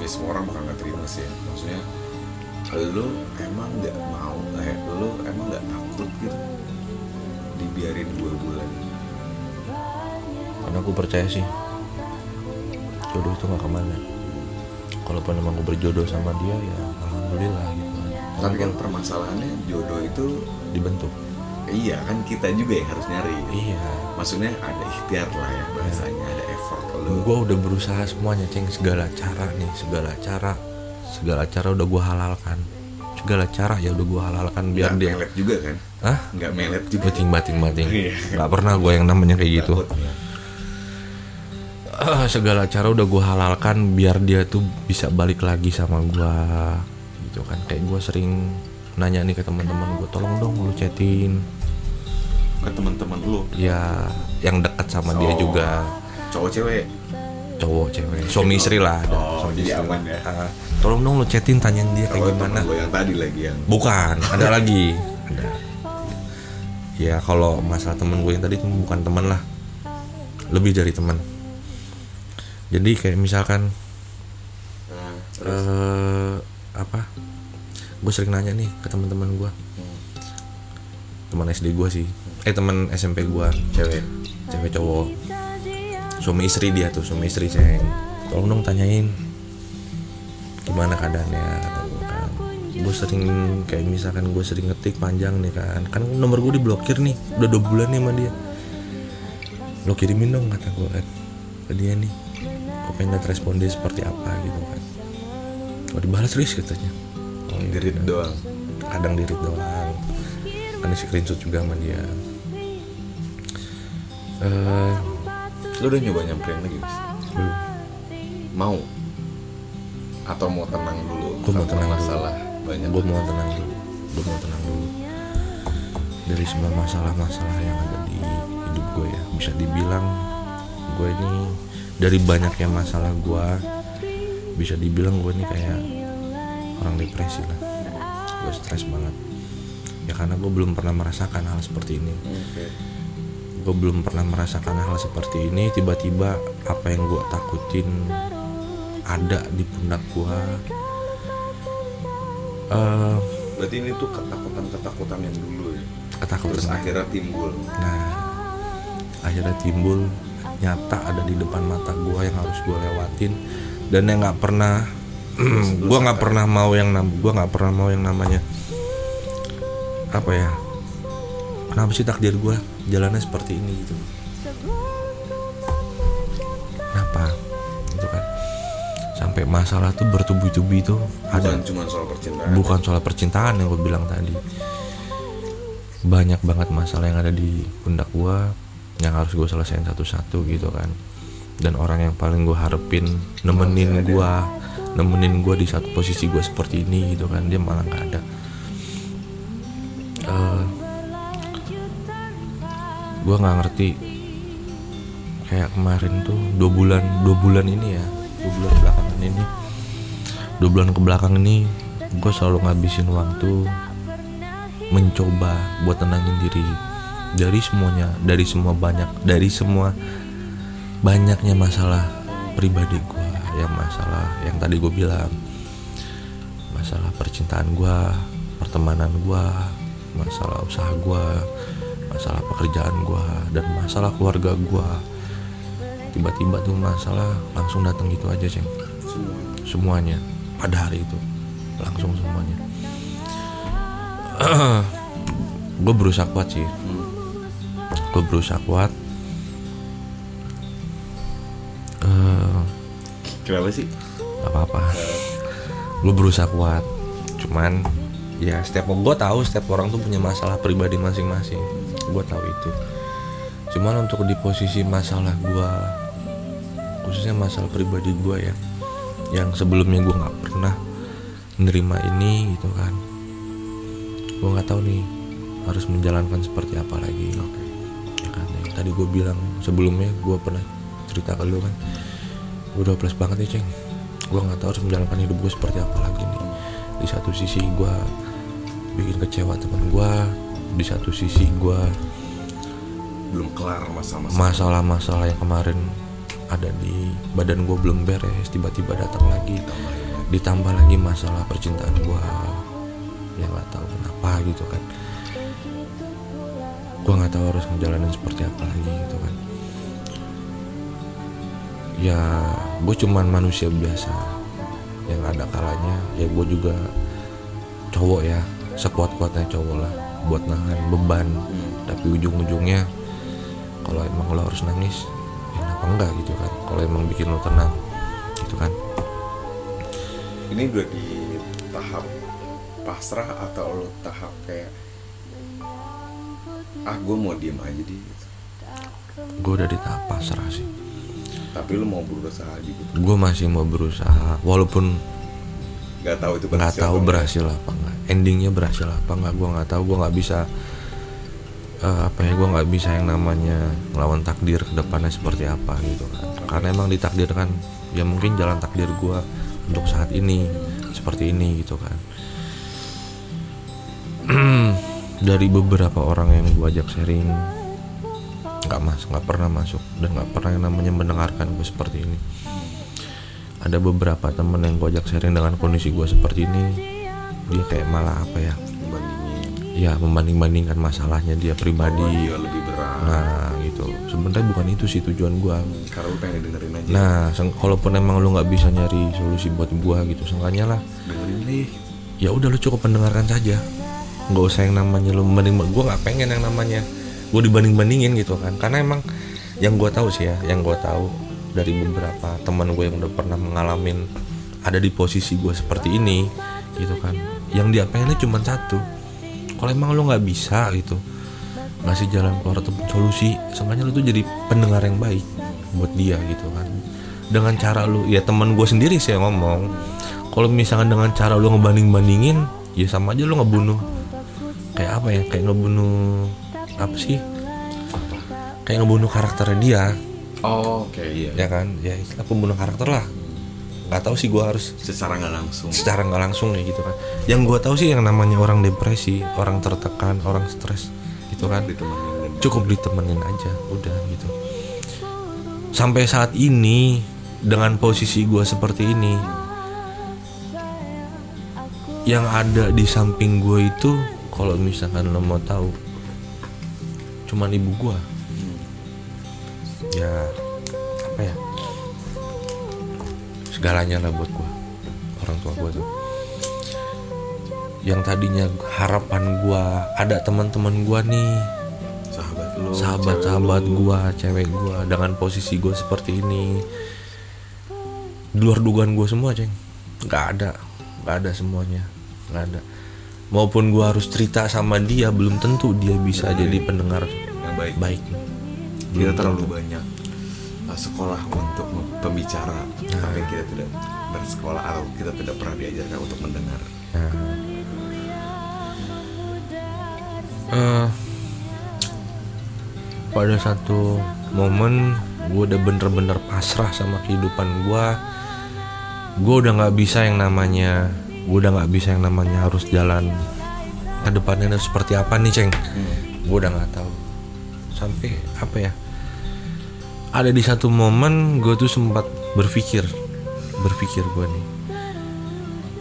ya semua orang bakal nggak terima sih. ya. Maksudnya lu emang nggak mau, eh, lu emang nggak takut gitu dibiarin dua bulan. karena gue percaya sih jodoh itu nggak ke mana kalaupun emang gue berjodoh sama dia ya alhamdulillah gitu Tapi kan permasalahannya jodoh itu dibentuk iya kan kita juga yang harus nyari. iya Maksudnya ada ikhtiar lah ya bahasanya, ada effort lu. gue udah berusaha semuanya ceng segala cara nih segala cara segala cara udah gue halalkan segala cara ya udah gue halalkan biar Nggak dia melet juga kan? Hah? Nggak melet juga. bating bating bating Iya. nggak pernah gue yang namanya kayak gitu Takut, ya. Ah, segala cara udah gue halalkan biar dia tuh bisa balik lagi sama gue gitu kan kayak gue sering nanya nih ke teman-teman gue tolong dong lu chatin Ke teman-teman lu, ya yang dekat sama dia Oh. juga cowok cewek. cowok cewek suami istri lah ada Oh, suami jadi istri. aman ya. Ah, tolong dong lu chatin tanyain dia kayak Kalau gimana yang tadi lagi yang Bukan, ada lagi. Ada. Ya kalau masalah temen gue yang tadi itu bukan teman lah, lebih dari teman. Jadi kayak misalkan Nah, eh apa? Gue sering nanya nih ke teman-teman gue, teman SD gue sih, eh teman SMP gue, cewek. cewek cowok, suami istri dia tuh, suami istri ceng. Tolong dong tanyain gimana keadaannya kata gue kan gue sering kayak misalkan gue sering ngetik panjang nih kan. Kan nomor gue diblokir nih udah dua bulan nih sama dia. Lo kirimin dong kata gue kan ke dia nih gue pengen liat respon dia seperti apa gitu kan oh dibalas terus katanya oh iya Dirit udah. doang. kadang dirit doang kan di screenshot juga sama dia eh Lu udah nyoba nyamperin lagi, Bis? belum Mau? Atau mau tenang dulu? Gua mau tenang dulu. masalah banyak. gue mau tenang dulu gue mau tenang dulu dari semua masalah-masalah yang ada di hidup gue ya bisa dibilang gue ini dari banyaknya masalah gue bisa dibilang gue ini kayak orang depresi lah. Gue stres banget. Ya karena gue belum pernah merasakan hal seperti ini. Gue belum pernah merasakan hal seperti ini tiba-tiba apa yang gue takutin ada di pundak gue Eh, Berarti ini tuh ketakutan-ketakutan yang dulu ya. ketakutan Terus akhirnya timbul. Nah, akhirnya timbul nyata ada di depan mata gue yang harus gue lewatin. Dan yang nggak pernah gue nggak pernah mau yang nam gue nggak pernah mau yang namanya apa ya kenapa sih takdir gue jalannya seperti ini gitu? Kenapa? Gitu kan. Sampai masalah tuh bertubi-tubi tuh ada. Bukan cuma soal percintaan. bukan soal percintaan yang gue bilang tadi. Banyak banget masalah yang ada di pundak gue yang harus gue selesaiin satu-satu gitu kan. Dan orang yang paling gue harapin nemenin gue nemenin gue di satu posisi gue seperti ini gitu kan dia malah nggak ada. Eh, gue nggak ngerti. Kayak kemarin tuh dua bulan dua bulan ini ya dua bulan belakangan ini dua bulan ke belakang ini gue selalu ngabisin waktu mencoba buat tenangin diri dari semuanya dari semua banyak dari semua banyaknya masalah pribadi gue yang masalah yang tadi gue bilang masalah percintaan gue pertemanan gue masalah usaha gue masalah pekerjaan gue dan masalah keluarga gue tiba-tiba tuh masalah langsung datang gitu aja ceng. Semua. semuanya. Pada hari itu. Langsung semuanya. Gue berusaha kuat sih gue berusaha kuat. Eh, Kenapa sih? gak apa-apa. Gue berusaha kuat. Cuman ya setiap gue tahu setiap orang tuh punya masalah pribadi masing-masing. Gue tahu itu. Cuman untuk di posisi masalah gue khususnya masalah pribadi gue ya yang sebelumnya gue nggak pernah menerima ini gitu kan gue nggak tahu nih harus menjalankan seperti apa lagi. Yang tadi gue bilang sebelumnya gue pernah cerita ke lu kan. Gue udah plus banget nih ceng. Gue nggak tahu harus menjalankan hidup gue seperti apa lagi nih. Di satu sisi gue bikin kecewa teman gue di satu sisi gue Belum kelar masa-masa. masalah-masalah yang kemarin ada di badan gue belum beres tiba-tiba datang lagi. Ditambah lagi. Masalah percintaan gue yang nggak tahu kenapa gitu kan gue nggak tahu harus menjalani seperti apa lagi gitu kan. Ya gue cuman manusia biasa yang ada kalanya. Ya gue juga cowok ya sekuat-kuatnya cowok lah buat nahan beban. Tapi ujung-ujungnya kalau emang lo harus nangis ya kenapa enggak gitu kan? Kalau emang bikin lo tenang gitu kan? Ini udah di tahap pasrah atau lo tahap kayak ah gue mau diem aja di gue udah di tahap pasrah sih. Tapi lo mau berusaha gitu gue masih mau berusaha walaupun nggak tahu itu nggak berhasil tahu berhasil apa enggak. Endingnya berhasil apa enggak gue nggak tahu. Gue nggak bisa eh, apa ya gue nggak bisa yang namanya melawan takdir ke depannya seperti apa gitu kan. Karena emang ditakdirkan ya mungkin jalan takdir gue untuk saat ini seperti ini gitu kan dari beberapa orang yang gue ajak sharing nggak mas nggak pernah masuk dan nggak pernah yang namanya mendengarkan gue seperti ini. Ada beberapa temen yang gue ajak sharing dengan kondisi gue seperti ini dia kayak malah apa ya? Ya membanding bandingkan masalahnya dia pribadi. Dia lebih berat. Nah gitu. Sebenarnya bukan itu sih tujuan gue karena lo pengen dengerin aja. Nah kalaupun emang lu nggak bisa nyari solusi buat gue gitu seenggaknya lah. Dengerin nih. Ya udah lu cukup mendengarkan saja nggak usah yang namanya lu membanding gue nggak pengen yang namanya gue dibanding bandingin gitu kan. Karena emang yang gue tahu sih ya yang gue tahu dari beberapa teman gue yang udah pernah mengalami ada di posisi gue seperti ini gitu kan. Yang dia pengennya cuma satu kalau emang lu nggak bisa gitu ngasih jalan keluar atau solusi seenggaknya lu tuh jadi pendengar yang baik buat dia gitu kan. Dengan cara lu ya teman gue sendiri sih yang ngomong kalau misalkan dengan cara lu ngebanding bandingin ya sama aja lu ngebunuh kayak apa ya kayak ngebunuh apa sih? Kayak ngebunuh karakternya dia. Oh oke iya. Ya kan? Ya istilah pembunuh karakter lah. Nggak tahu sih gue harus secara nggak langsung. secara nggak langsung ya gitu kan. Yang gue tahu sih yang namanya orang depresi orang tertekan orang stres gitu kan? Ditemenin. Cukup ditemenin aja udah gitu. Sampai saat ini dengan posisi gue seperti ini yang ada di samping gue itu kalau misalkan lo mau tahu cuman ibu gue ya apa ya segalanya lah buat gue orang tua gue tuh yang tadinya harapan gue ada teman-teman gue nih sahabat lo sahabat-sahabat cewek lo. gua, cewek gua dengan posisi gua seperti ini. Di luar dugaan gua semua, Ceng. nggak ada, nggak ada semuanya, nggak ada. Maupun gua harus cerita sama dia, belum tentu dia bisa jadi pendengar yang baik. baik. kita terlalu banyak uh, sekolah untuk pembicara. Tapi kita tidak bersekolah atau kita tidak pernah diajarkan untuk mendengar. Eh, pada satu momen gue udah bener-bener pasrah sama kehidupan gue gue udah nggak bisa yang namanya gue udah nggak bisa yang namanya harus jalan ke depannya harus seperti apa nih ceng? Gue udah nggak tahu. Sampai apa ya? Ada di satu momen gue tuh sempat berpikir berpikir gue nih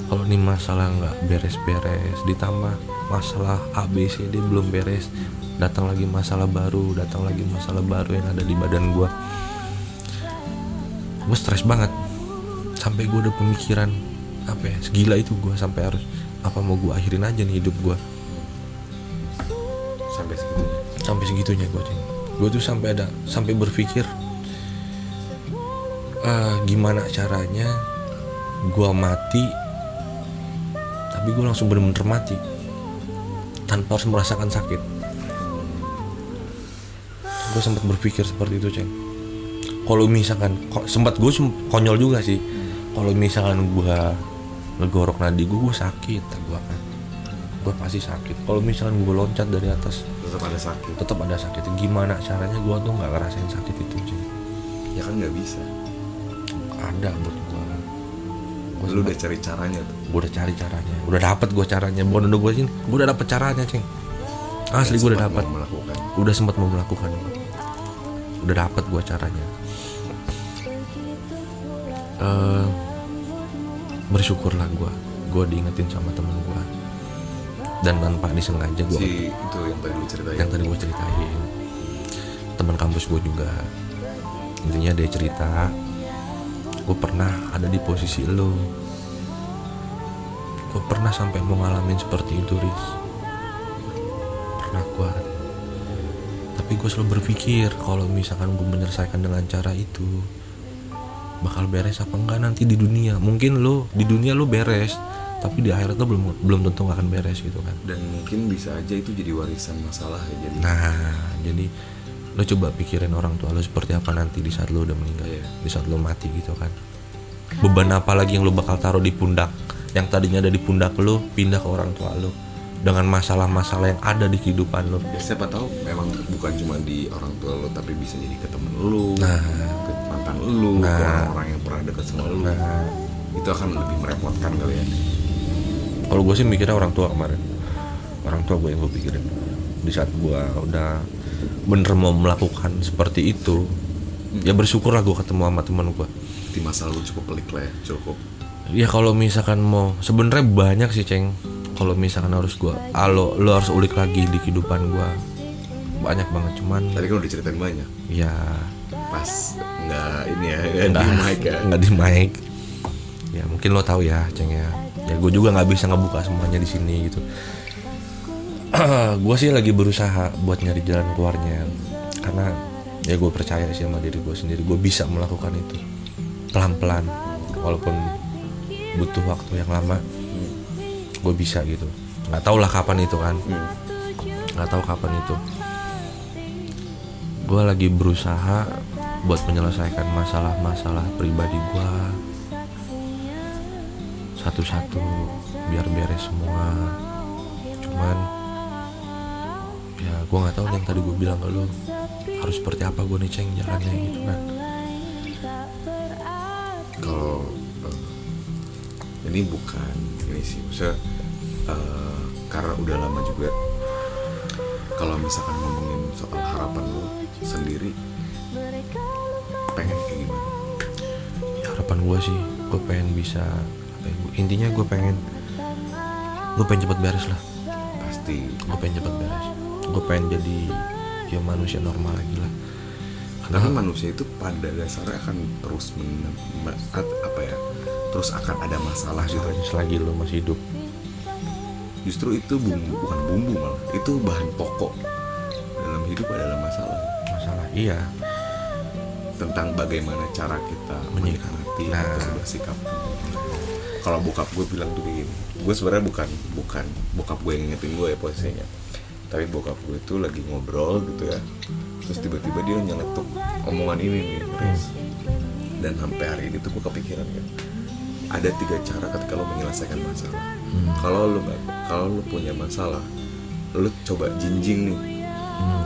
kalau nih masalah nggak beres-beres ditambah masalah A B C D belum beres datang lagi masalah baru datang lagi masalah baru yang ada di badan gue gue stres banget. Sampai gue udah pemikiran apa ya segila itu gue sampai harus apa mau gue akhirin aja nih hidup gue sampai segitunya. Gue ceng gue tuh sampai ada sampai berpikir "Ah, gimana caranya gue mati tapi gue langsung bener-bener mati tanpa harus merasakan sakit. Gue sempat berpikir seperti itu ceng kalau misalkan sempat gue konyol juga sih. Kalau misalkan gue ngegorok nadi gue gue sakit gue kan. Gue pasti sakit. Kalau misalkan gue loncat dari atas tetap ada sakit. tetap ada sakit. Gimana caranya gue tuh nggak ngerasain sakit itu ceng ya kan nggak bisa. Ada buat gue lu udah cari caranya tuh. Gue udah cari caranya. Udah dapet gue caranya. Bukan udah gue sini gue udah dapet caranya ceng asli gue udah dapet. melakukan. Udah sempat mau melakukan udah dapet gue caranya. Eh bersyukurlah gue gue diingetin sama temen gue dan tanpa disengaja gue si itu yang tadi lu ceritain. Yang tadi gue ceritain. Teman kampus gue juga. Intinya dia cerita gue pernah ada di posisi lo gue pernah sampai mau ngalamin seperti itu Riz. Pernah gue tapi gue selalu berpikir kalau misalkan gue menyelesaikan dengan cara itu bakal beres apa enggak nanti di dunia mungkin lo di dunia lo beres tapi di akhirat lo belum belum tentu nggak akan beres gitu kan dan mungkin bisa aja itu jadi warisan masalah ya jadi Nah, jadi lo coba pikirin orang tua lo seperti apa nanti di saat lo udah meninggal Iya. di saat lo mati gitu kan. Beban apa lagi yang lo bakal taruh di pundak yang tadinya ada di pundak lo pindah ke orang tua lo dengan masalah-masalah yang ada di kehidupan lo. ya siapa tahu memang bukan cuma di orang tua lo tapi bisa jadi ke temen lu Nah. ke lu ke Nah. orang-orang yang pernah deket sama lu itu akan lebih merepotkan kali ya Kalau gue sih mikirnya orang tua kemarin, orang tua gue yang gue pikirin. Di saat gue udah bener mau melakukan seperti itu, ya bersyukurlah gue ketemu sama teman gue. di masa lalu cukup pelik lah ya cukup Ya kalau misalkan mau sebenarnya banyak sih ceng. Kalau misalkan harus gua, alo lo harus ulik lagi di kehidupan gua. Banyak banget cuman tadi kan udah ceritain banyak ya pas. Nggak ini ya nggak di nggak mic ya. Nggak di mic. Ya mungkin lo tahu ya ceng ya. Ya gue juga nggak bisa ngebuka semuanya di sini gitu. gue sih lagi berusaha buat nyari jalan keluarnya. Karena ya gue percaya sih sama diri gue sendiri. Gue bisa melakukan itu pelan-pelan walaupun butuh waktu yang lama. Gue bisa gitu. Nggak tahu lah kapan itu kan. Nggak tahu kapan itu. Gue lagi berusaha buat menyelesaikan masalah-masalah pribadi gue satu-satu biar beres semua. Cuman ya gue nggak tahu yang tadi gue bilang ke lu. Harus seperti apa gue nih ceng jalannya gitu kan. Kalau eh, ini bukan ini sih. Maksudnya eh, karena udah lama juga. Kalau misalkan ngomongin soal harapan lo sendiri pengen kayak gimana ya, harapan gue sih gue pengen bisa apa ya, gua- intinya gue pengen gue pengen cepet beres lah. Pasti. Gue pengen cepet beres. Gue pengen jadi ya manusia normal lagi lah. Tapi karena manusia itu pada dasarnya akan terus men, me- at- apa ya terus akan ada masalah gitu selagi lo masih hidup. Justru itu bumbu bukan bumbu malah itu bahan pokok dalam hidup adalah masalah. Masalah iya tentang bagaimana cara kita Menyikapi. Nah. atau bersikap kalau bokap gue bilang tuh begini gue sebenarnya bukan bukan bokap gue yang ngingetin gue ya posisinya tapi bokap gue itu lagi ngobrol gitu ya terus tiba-tiba dia nyeletuk omongan ini nih Riz. dan sampai hari ini tuh gue kepikiran kan ada tiga cara ketika lo menyelesaikan masalah kalau lo nggak kalau lo punya masalah lo coba jinjing nih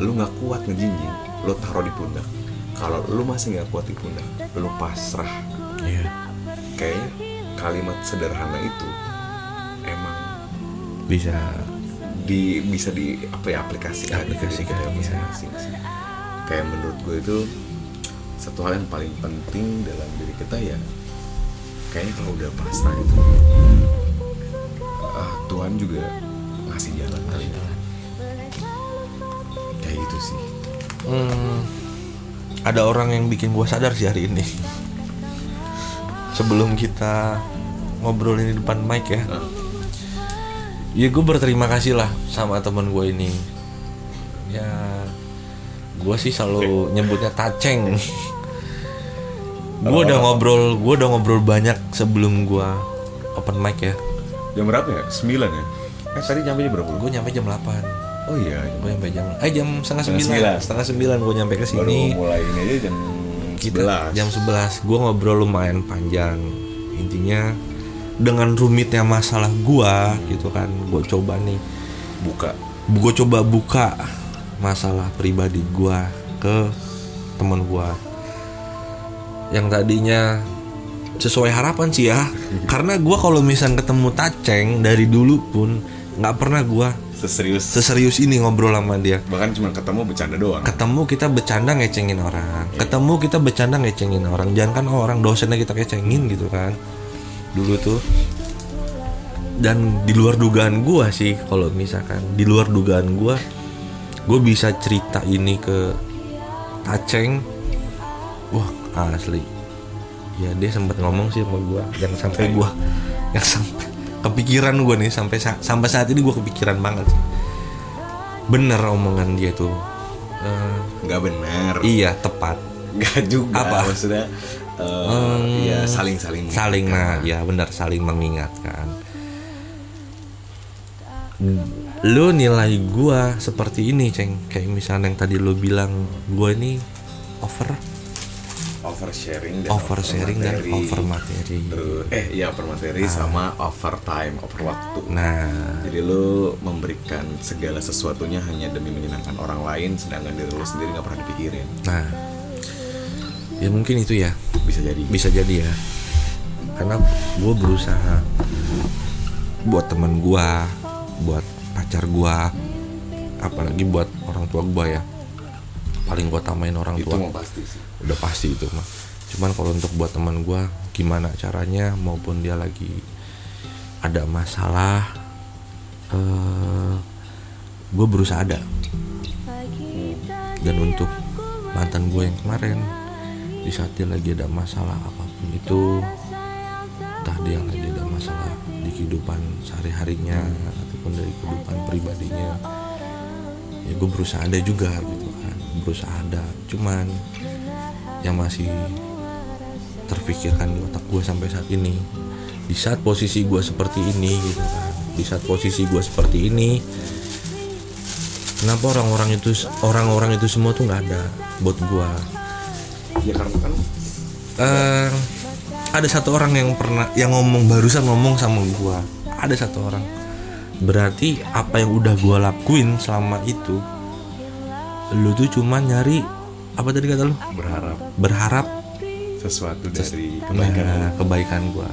lo nggak kuat ngejinjing lo taruh di pundak kalau lo masih nggak kuat di pundak lo pasrah iya kayak kalimat sederhana itu emang bisa di bisa di apa ya kita iya. masing-masing sih. kayak menurut gue itu satu hal yang paling penting dalam diri kita ya kayaknya kalau udah pasrah itu ah, Tuhan juga ngasih jalan kali ya. kayak gitu sih Hmm, ada orang yang bikin gue sadar sih hari ini. Sebelum kita ngobrol ini di depan mic ya, ya gue berterima kasih lah sama teman gue ini. ya gue sih selalu nyebutnya taceng gue udah ngobrol gue udah ngobrol banyak sebelum gue open mic ya Jam berapa ya? 9 ya? Eh tadi nyampe jam berapa? gue nyampe jam 8 Oh iya, gue nyampe jam eh jam setengah sembilan. setengah sembilan gue nyampe ke baru sini. mulai ini aja jam kita 11 jam 11 gue ngobrol lumayan panjang. Intinya dengan rumitnya masalah gua gitu kan gue coba nih. Buka. Gue coba buka masalah pribadi gua ke temen gua. Yang tadinya sesuai harapan sih ya. Karena gua kalau misal ketemu Taceng dari dulu pun nggak pernah gua Seserius. Seserius ini ngobrol sama dia. Bahkan cuma ketemu bercanda doang. Ketemu kita bercanda ngecengin orang. Ketemu kita bercanda ngecengin orang. Jangan kan orang dosennya kita kecengin gitu kan. Dulu tuh. Dan di luar dugaan gua sih kalau misalkan di luar dugaan gua gue bisa cerita ini ke Taceng wah asli. Ya dia sempat ngomong sih sama gua. Yang sampai gua yang sampai kepikiran gua nih sampai sa- sampai saat ini gua kepikiran banget sih. Bener omongan dia tuh. Eh, Nggak benar iya tepat. Nggak juga Apa? Maksudnya eh, Ya saling-saling saling nah ya benar saling mengingatkan. Lu nilai gua seperti ini ceng. Kayak misalnya yang tadi lu bilang gua ini over Oversharing dan over sharing dan materi. over materi Terus, Eh iya over materi sama over time Over waktu nah. Jadi lu memberikan segala sesuatunya hanya demi menyenangkan orang lain Sedangkan diri lu sendiri nggak pernah dipikirin. Nah. Ya mungkin itu ya. Bisa jadi. Bisa jadi ya. Karena gue berusaha buat teman gue buat pacar gue apalagi buat orang tua gue ya. Paling gue tamain orang Itu tua. mau pasti sih udah pasti itu mah cuman kalau untuk buat teman gue gimana caranya maupun dia lagi ada masalah eh gue berusaha ada. Dan untuk mantan gue yang kemarin di saat dia lagi ada masalah apa pun itu entah dia lagi ada masalah di kehidupan sehari harinya ataupun dari kehidupan pribadinya ya gue berusaha ada juga gitu kan. Berusaha ada. Cuman yang masih terpikirkan di otak gue sampai saat ini. Di saat posisi gue seperti ini gitu kan. Di saat posisi gue seperti ini kenapa orang-orang itu orang-orang itu semua tuh nggak ada buat gue Ya karena kan Eh, ada satu orang yang pernah yang ngomong barusan ngomong sama gua. Ada satu orang. Berarti apa yang udah gua lakuin selama itu lu tuh cuma nyari apa tadi kata lu? Berharap. Berharap. Sesuatu dari kebaikan nah, kebaikan. gua.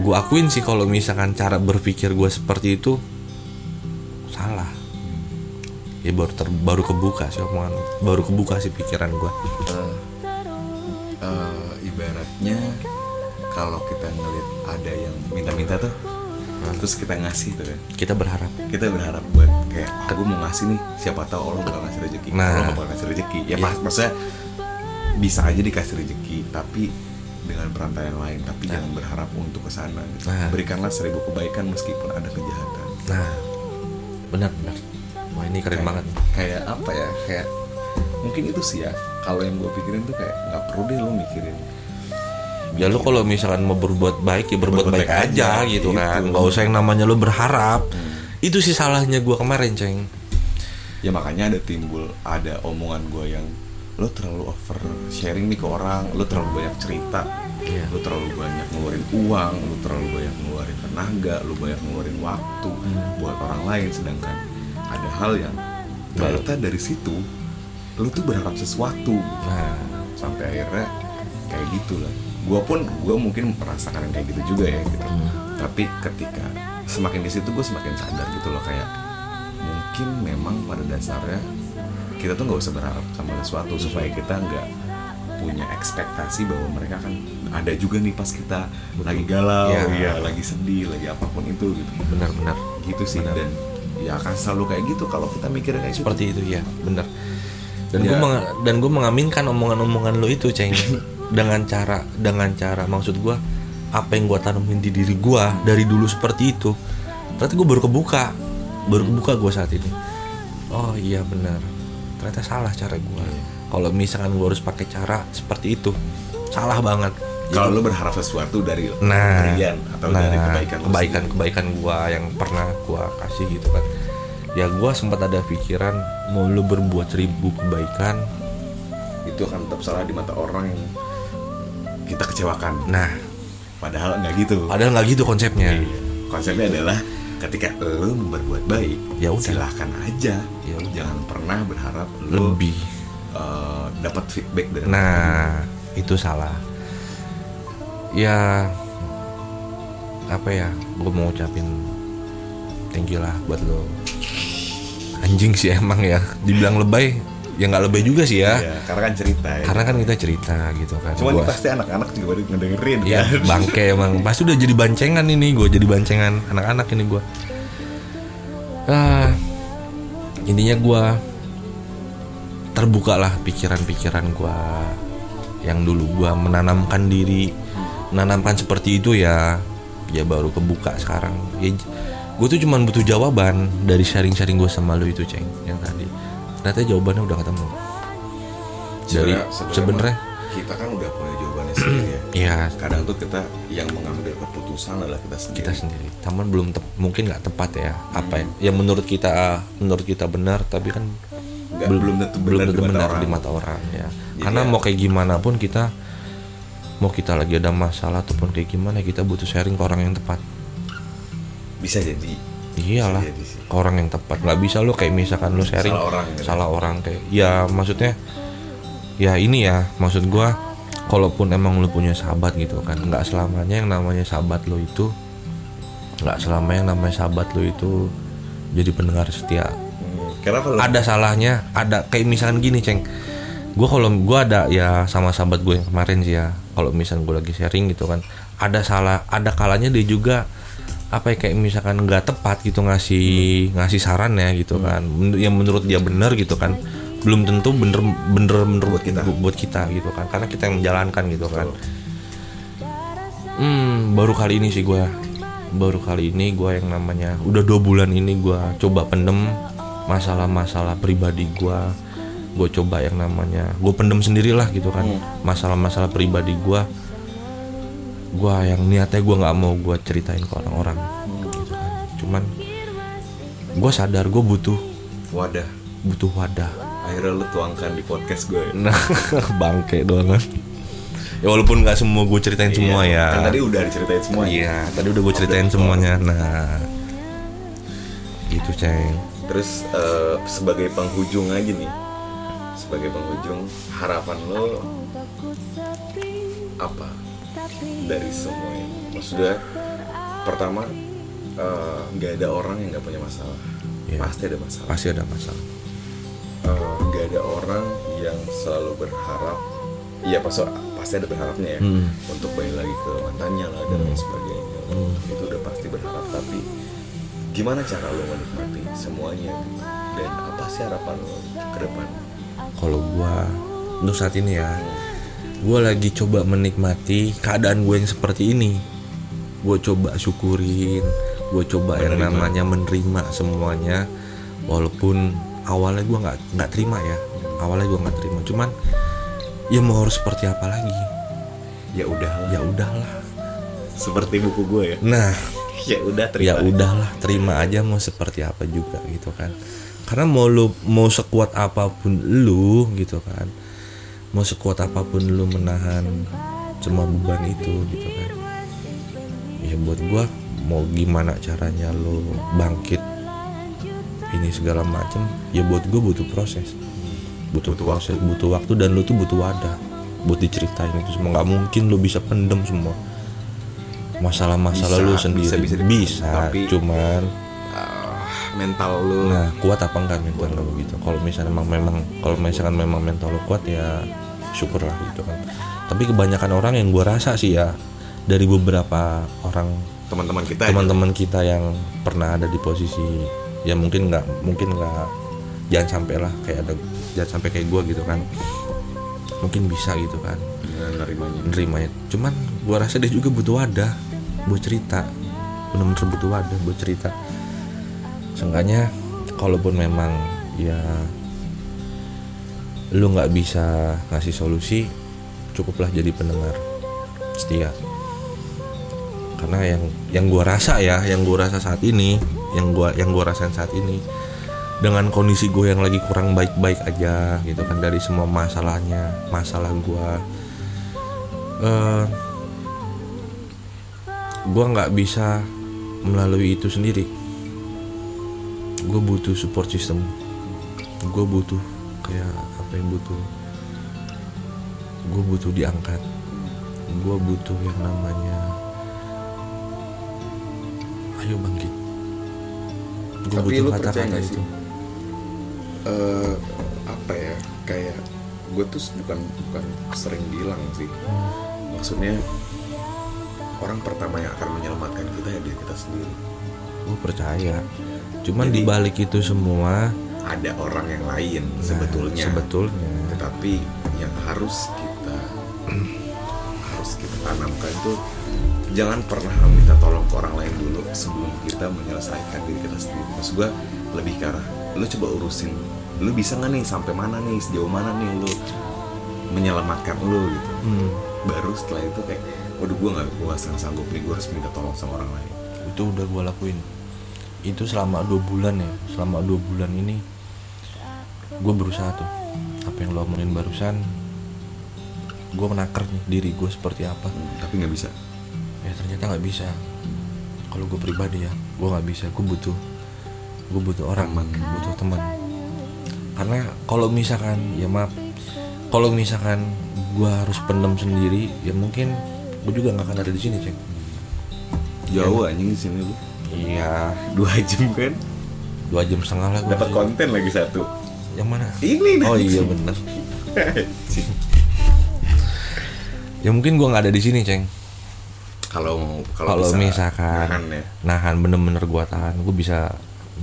Gua akuin sih kalau misalkan cara berpikir gua seperti itu salah. Ya baru ter, baru kebuka sih omongan baru kebuka sih pikiran gua. Eh, ibaratnya kalau kita ngeliat ada yang minta-minta tuh terus kita ngasih tuh kan. Kita berharap. Kita berharap buat kayak aku mau ngasih nih siapa tahu Allah bakal ngasih rezeki. Nah. Allah bakal ngasih rezeki. Ya pas maksudnya bisa aja dikasih rezeki tapi dengan perantara yang lain. Tapi jangan berharap untuk ke sana gitu. Nah. berikanlah seribu kebaikan meskipun ada kejahatan. Nah. Benar benar. Wah ini keren Kayak- banget. kayak apa ya? Kayak mungkin itu sih ya kalau yang gue pikirin tuh kayak nggak perlu deh lo mikirin. Ya lu kalau misalkan mau berbuat baik ya berbuat, Berbuat baik, baik aja, aja, gitu gitu. kan. Nggak usah yang namanya lu berharap itu sih salahnya gua kemarin ceng. Ya makanya ada timbul ada omongan gue yang lo terlalu over sharing nih ke orang lo terlalu banyak cerita Iya. lo terlalu banyak ngeluarin uang lo terlalu banyak ngeluarin tenaga lo banyak ngeluarin waktu buat orang lain. Sedangkan ada hal yang ternyata dari situ lo tuh berharap sesuatu. Nah. Sampai akhirnya kayak gitu lah gue pun gue mungkin merasakan kayak gitu juga ya gitu. Tapi ketika semakin di situ gue semakin sadar gitu loh kayak mungkin memang pada dasarnya kita tuh nggak usah berharap sama sesuatu supaya kita nggak punya ekspektasi bahwa mereka kan ada juga nih pas kita lagi galau Iya. ya lagi sedih lagi apa pun itu gitu benar-benar gitu sih Benar. dan ya akan selalu kayak gitu kalau kita mikirnya kayak gitu seperti itu ya benar dan Ya. gue dan gue mengaminkan omongan-omongan lo itu ceng dengan cara dengan cara maksud gua apa yang gua tanamin di diri gua dari dulu seperti itu ternyata gue baru kebuka baru kebuka gua saat ini. Oh iya benar. Ternyata salah cara gue kalau misalkan gue harus pakai cara seperti itu salah banget. Kalau lu berharap sesuatu dari nah kalian atau nah, dari kebaikan kebaikan sendiri. kebaikan gue yang pernah gue kasih gitu kan. Ya gue sempat ada pikiran mau lu berbuat seribu kebaikan itu akan tetap salah di mata orang yang kita kecewakan. nah Padahal nggak gitu. padahal nggak gitu konsepnya Iya. Konsepnya adalah ketika lu berbuat baik, Ya udah. silahkan aja. Ya udah. Jangan pernah berharap lu lebih eh, dapat feedback dari Nah, itu salah. Ya apa ya? Gue mau ucapin thank you lah buat lo. Anjing sih emang ya. Dibilang lebay, ya nggak lebay juga sih ya. Iya, karena kan cerita ya. Karena kan kita cerita gitu kan. Cuman Gua- pasti anak-anak juga baru ngedengerin Ya kan. bangke emang Pasti udah jadi bancengan ini gue Jadi bancengan anak-anak ini gue ah, Intinya gue Terbuka lah pikiran-pikiran gue Yang dulu gue menanamkan diri Menanamkan seperti itu ya Ya baru kebuka sekarang ya, Gue tuh cuman butuh jawaban Dari sharing-sharing gue sama lu itu ceng Yang tadi Ternyata jawabannya udah ketemu Dari Sebenarnya- kita kan udah punya jawabannya sendiri ya. Ya Kadang tuh kita yang mengambil keputusan adalah kita sendiri. kita sendiri taman belum tep- mungkin nggak tepat ya apa ya yang menurut kita menurut kita benar tapi kan Nggak- belum tentu benar di mata benar orang. di mata orang ya Jadi karena ya- mau kayak gimana pun kita mau kita lagi ada masalah ataupun kayak gimana kita butuh sharing ke orang yang tepat Bisa jadi. Iyalah orang yang tepat. Nggak bisa lo kayak misalkan lo sharing Salah orang gitu. salah orang kayak ya maksudnya ya ini ya maksud gua kalaupun emang lu punya sahabat gitu kan nggak selamanya yang namanya sahabat lo itu nggak selamanya yang namanya sahabat lo itu jadi pendengar setia. Hmm, Karena kalau ada salahnya ada kayak misalkan gini ceng. Gue kalau gue ada ya sama sahabat gue yang kemarin sih ya. Kalau misalkan gue lagi sharing gitu kan ada salah ada kalanya dia juga apa ya kayak misalkan nggak tepat gitu ngasih ngasih saran ya gitu kan. Yang menurut dia benar gitu kan. Belum tentu bener bener bener buat kita. buat kita gitu kan. Karena kita yang menjalankan gitu kan. Hmm baru kali ini sih gue baru kali ini gue yang namanya udah dua bulan ini gue coba pendem masalah-masalah pribadi gue gue coba yang namanya gue pendem sendirilah gitu kan. Masalah-masalah pribadi gue gue yang niatnya gue nggak mau gue ceritain ke orang-orang gitu kan cuman gue sadar gue butuh wadah butuh wadah akhirnya lu tuangkan di podcast gue. nah bangke doang kan ya walaupun nggak semua gue ceritain semua Iya, ya Kan tadi udah diceritain semua. Iya, tadi udah gue ceritain semuanya. Nah, gitu ceng. Terus eh, sebagai penghujung aja nih. Sebagai penghujung harapan lo apa dari semua ini? Maksudnya pertama eh, nggak ada orang yang nggak punya masalah. Iya. Pasti ada masalah. Pasti ada masalah. Eh, nggak ada orang yang selalu berharap iya pasti pasti ada berharapnya ya Hmm. untuk balik lagi ke mantannya lah dan lain sebagainya itu udah pasti berharap tapi gimana cara lo menikmati semuanya dan apa sih harapan lo ke depan Kalau gue untuk saat ini ya, gue lagi coba menikmati keadaan gue yang seperti ini. Gue coba syukurin, gue coba yang namanya menerima semuanya. Walaupun awalnya gue nggak nggak terima ya, awalnya gue nggak terima. Cuman ya mau harus seperti apa lagi? ya udahlah Ya udahlah. seperti buku gue ya Nah, ya udah terima ya udahlah terima aja mau seperti apa juga gitu kan karena mau lu mau sekuat apa pun lu gitu kan mau sekuat apa pun lu menahan semua beban itu gitu kan. Ya buat gua mau gimana caranya lu bangkit ini segala macem ya buat gua butuh proses. Butuh, Butuh proses butuh waktu dan lu tuh butuh wadah buat diceritain itu semua. Nggak mungkin lu bisa pendem semua. Masalah-masalah Bisa, lu bisa, sendiri. bisa bisa, dipendem, tapi- cuman Ah, mental lo nah kuat apa enggak mental lo gitu? Kalau misalnya memang memang kalau misalkan memang mental lo kuat ya syukurlah gitu kan. Tapi kebanyakan orang yang gua rasa sih ya dari beberapa orang teman-teman kita teman-teman kita yang pernah ada di posisi ya mungkin nggak mungkin nggak jangan sampai lah kayak ada jangan sampai kayak gua gitu kan. Mungkin bisa gitu kan. Aja nerimanya. Menerimanya cuman gua rasa dia juga butuh wadah buat cerita. Bener-bener butuh wadah buat cerita. Seenggaknya kalaupun memang ya lu nggak bisa ngasih solusi cukuplah jadi pendengar setia. Karena yang yang gua rasa ya yang gua rasa saat ini yang gua yang gua rasain saat ini dengan kondisi gue yang lagi kurang baik-baik aja gitu kan dari semua masalahnya masalah gua eh gua nggak bisa melalui itu sendiri. Gue butuh support system. Gue butuh kayak apa yang butuh? Gue butuh diangkat. Gue butuh yang namanya ayo bangkit. Gue Tapi butuh kata-kata itu. sih? eh apa ya? Kayak gue tuh bukan bukan sering bilang sih. Maksudnya orang pertama yang akan menyelamatkan kita ya diri kita sendiri. Gue percaya. Cuman Jadi- dibalik itu semua ada orang yang lain nah, sebetulnya. sebetulnya. Tetapi yang harus kita harus kita tanamkan itu jangan pernah minta tolong ke orang lain dulu sebelum kita menyelesaikan diri kita sendiri. Maksud gue lebih ke arah lu coba urusin lu bisa nggak nih sampai mana nih sejauh mana nih lu menyelamatkan lu gitu. Hmm, baru setelah itu kayak waduh gue nggak gue sanggup nih gue harus minta tolong sama orang lain. Itu udah gue lakuin. Itu selama dua bulan ya. Selama dua bulan ini gue berusaha tuh. Apa yang lo omongin barusan gue menakar nih diri gue seperti apa. Hmm, tapi nggak bisa. Ya ternyata nggak bisa. Kalau gue pribadi ya gue nggak bisa. Gue butuh gue butuh orang butuh teman. Karena kalau misalkan ya maaf kalau misalkan gue harus pendem sendiri ya mungkin gue juga nggak akan ada di sini cek. Jauh anjing di sini lu. Iya. Dua jam kan? Dua jam setengah lah dapat konten lagi satu yang mana? Ini oh iya bener. Ya mungkin gue nggak ada di sini ceng. Kalau kalau misalkan nahan ya. nahan bener-bener gua tahan gue bisa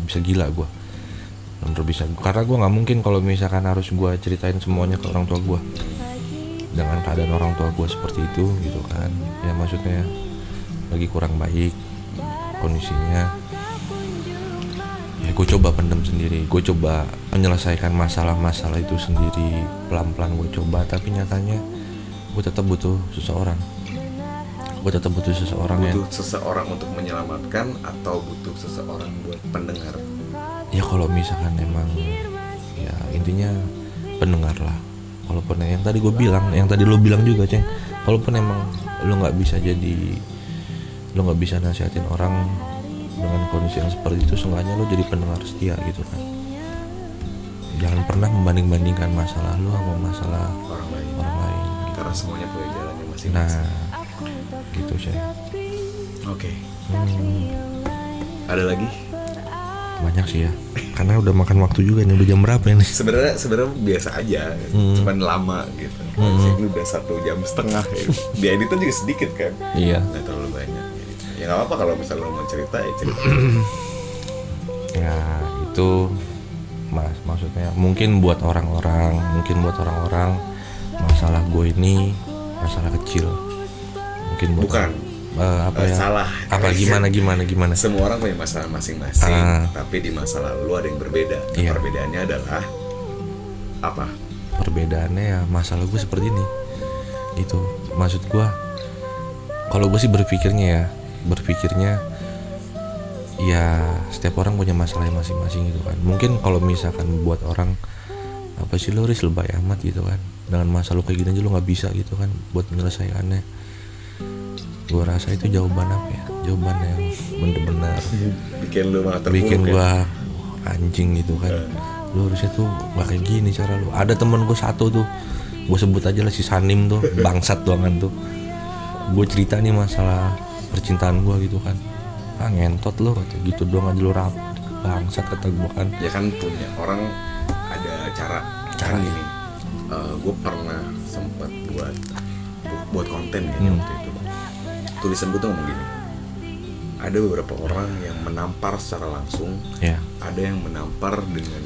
bisa gila gua. Bener bisa. Karena gua nggak mungkin kalau misalkan harus gua ceritain semuanya ke orang tua gua. Dengan keadaan orang tua gua seperti itu gitu kan. Ya maksudnya lagi kurang baik kondisinya. ya gue coba pendem sendiri. Gue coba menyelesaikan masalah-masalah itu sendiri. Pelan-pelan gue coba tapi nyatanya gue tetap butuh seseorang. Gue tetap butuh seseorang yang butuh seseorang untuk menyelamatkan atau butuh seseorang buat pendengar? Ya kalau misalkan emang ya intinya pendengar lah. Walaupun yang tadi gue bilang yang tadi lo bilang juga ceng. Walaupun emang lo nggak bisa jadi lo nggak bisa nasihatin orang dengan kondisi yang seperti itu seenggaknya lo jadi pendengar setia gitu kan. Jangan pernah membanding bandingkan masalah lo sama masalah orang lain. orang lain. Karena semuanya punya jalannya nah masing-masing gitu ceng oke. Hmm, ada lagi? Banyak sih ya. Karena udah makan waktu juga nih udah jam berapa ini? Sebenarnya sebenarnya biasa aja. Hmm. cuman lama gitu. Ini udah satu jam setengah ya. di editan juga sedikit kan. Iya. Nggak terlalu nggak apa kalau misalnya lo mau cerita ya cerita ya itu mas maksudnya mungkin buat orang-orang mungkin buat orang-orang masalah gue ini masalah kecil mungkin buat Bukan. Eh, apa Eh, ya salah. apa gimana gimana gimana semua orang punya masalah masing-masing Ah. tapi di masa lalu ada yang berbeda Iya. perbedaannya adalah apa perbedaannya ya masalah gue seperti ini itu maksud gue kalau gue sih berpikirnya ya berpikirnya ya setiap orang punya masalahnya masing-masing gitu kan. Mungkin kalau misalkan buat orang apa sih lo Riz lebay amat gitu kan. Dengan masalah lo kayak gini aja lo nggak bisa gitu kan buat menyelesaikannya. Gue rasa itu jawaban apa ya? Jawaban yang bener-bener bikin lu malah bikin ya? gua anjing gitu kan. Lu harusnya tuh gak kayak gini cara lu. Ada temen gue satu tuh gue sebut aja lah si Sanim tuh bangsat doangan tuh. Gue cerita nih masalah percintaan gue gitu kan. Ah ngentot lo kata gitu doang aja lu rap bangsat kata gue kan. Ya kan punya orang ada cara. Cara. Cara. gini gue pernah sempat buat bu- buat konten ya Hmm. waktu itu. Tulisan gue tuh ngomong gini ada beberapa orang yang menampar secara langsung ya. ada yang menampar dengan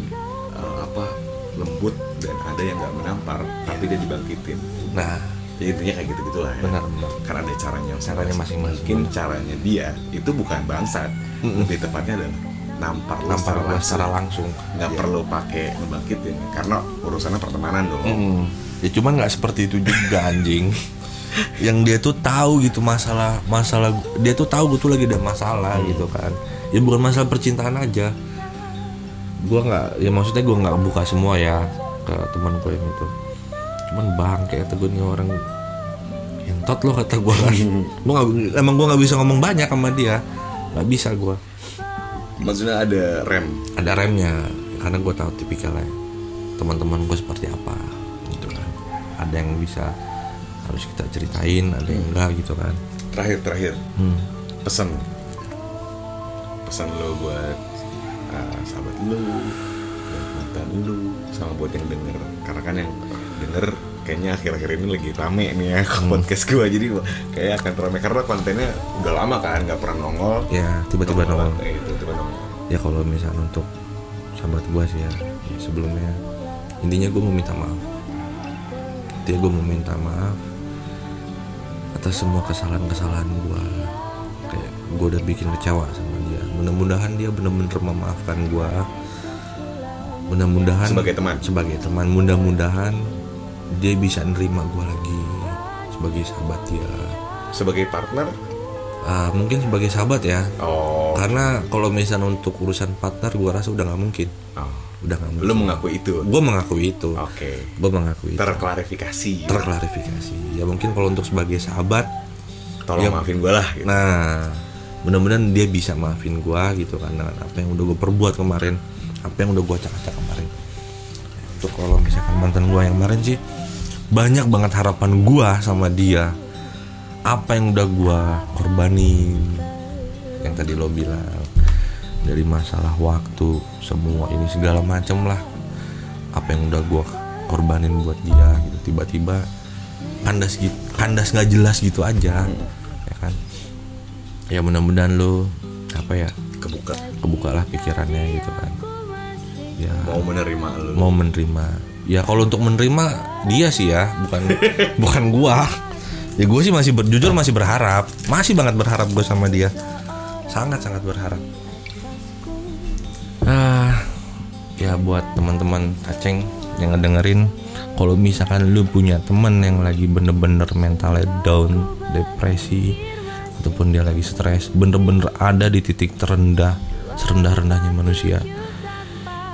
eh, apa lembut dan ada yang nggak menampar tapi dia dibangkitin. Nah ya intinya kayak gitu gitulah ya. Benar benar. Kan ada caranya Caranya masing-masing. mungkin caranya dia itu bukan bangsat Mm-mm. lebih tepatnya adalah nampar lu nampar secara langsung. secara langsung. Nggak Iya. perlu pakai ngebangkitin karena urusannya pertemanan dong. Mm. ya cuman nggak seperti itu juga anjing. Yang dia tuh tahu gitu masalah masalah dia tuh tahu gue tuh lagi ada masalah gitu kan. Ya bukan masalah percintaan aja. Gue nggak ya maksudnya gue nggak buka semua ya ke teman gue yang itu cuman bang kayak kata gue nih orang entot lo kata gue kan gue nggak emang gue nggak bisa ngomong banyak sama dia. Nggak bisa gue maksudnya ada rem? Ada remnya karena gue tahu tipikalnya. Teman-teman gue seperti apa gitu kan. Ada yang bisa harus kita ceritain ada yang enggak gitu kan. Terakhir terakhir. Hmm. pesan. Pesan lo buat uh, sahabat lo buat mantan lo sama buat yang denger. Karena kan yang denger kayaknya akhir-akhir ini lagi rame nih ya podcast gue jadi kayak akan rame karena kontennya udah lama kan nggak pernah nongol. Ya tiba-tiba nongol kayak itu tiba nongol. Ya kalau misalnya untuk sahabat gue sih ya, ya sebelumnya intinya gue mau minta maaf. Intinya gue mau minta maaf atas semua kesalahan-kesalahan gue kayak gue udah bikin kecewa sama dia. Mudah-mudahan dia bener-bener memaafkan gue mudah-mudahan Sebagai teman. sebagai teman. Mudah-mudahan dia bisa nerima gue lagi sebagai sahabat dia. Sebagai partner? Ah, mungkin sebagai sahabat ya. Oh, karena kalau misalnya untuk urusan partner gue rasa udah nggak mungkin. Oh. udah nggak mungkin. lo mengakui itu? Gue mengakui itu. Oke. Gue mengakui itu. terklarifikasi. Terklarifikasi. Ya mungkin kalau untuk sebagai sahabat tolong Ya. maafin gue lah gitu. nah mudah-mudahan dia bisa maafin gue gitu kan dengan apa yang udah gue perbuat kemarin apa yang udah gue acak-acak kemarin. Untuk kalau misalkan mantan gue yang kemarin sih banyak banget harapan gue sama dia. Apa yang udah gue korbanin? Yang tadi lo bilang dari masalah waktu semua ini segala macem lah. Apa yang udah gue korbanin buat dia gitu. Tiba-tiba kandas gitu kandas nggak jelas gitu aja ya kan? Ya mudah-mudahan lo apa ya kebuka. kebukalah pikirannya gitu kan. Ya. Mau menerima lo. Mau menerima. Ya kalau untuk menerima dia sih ya bukan bukan gua. Ya gue sih masih ber- jujur masih berharap. Masih banget berharap gue sama dia. Sangat sangat berharap. Ah ya buat teman-teman kaceng yang ngedengerin kalau misalkan lu punya temen yang lagi bener-bener mentalnya down depresi ataupun dia lagi stres bener-bener ada di titik terendah serendah-rendahnya manusia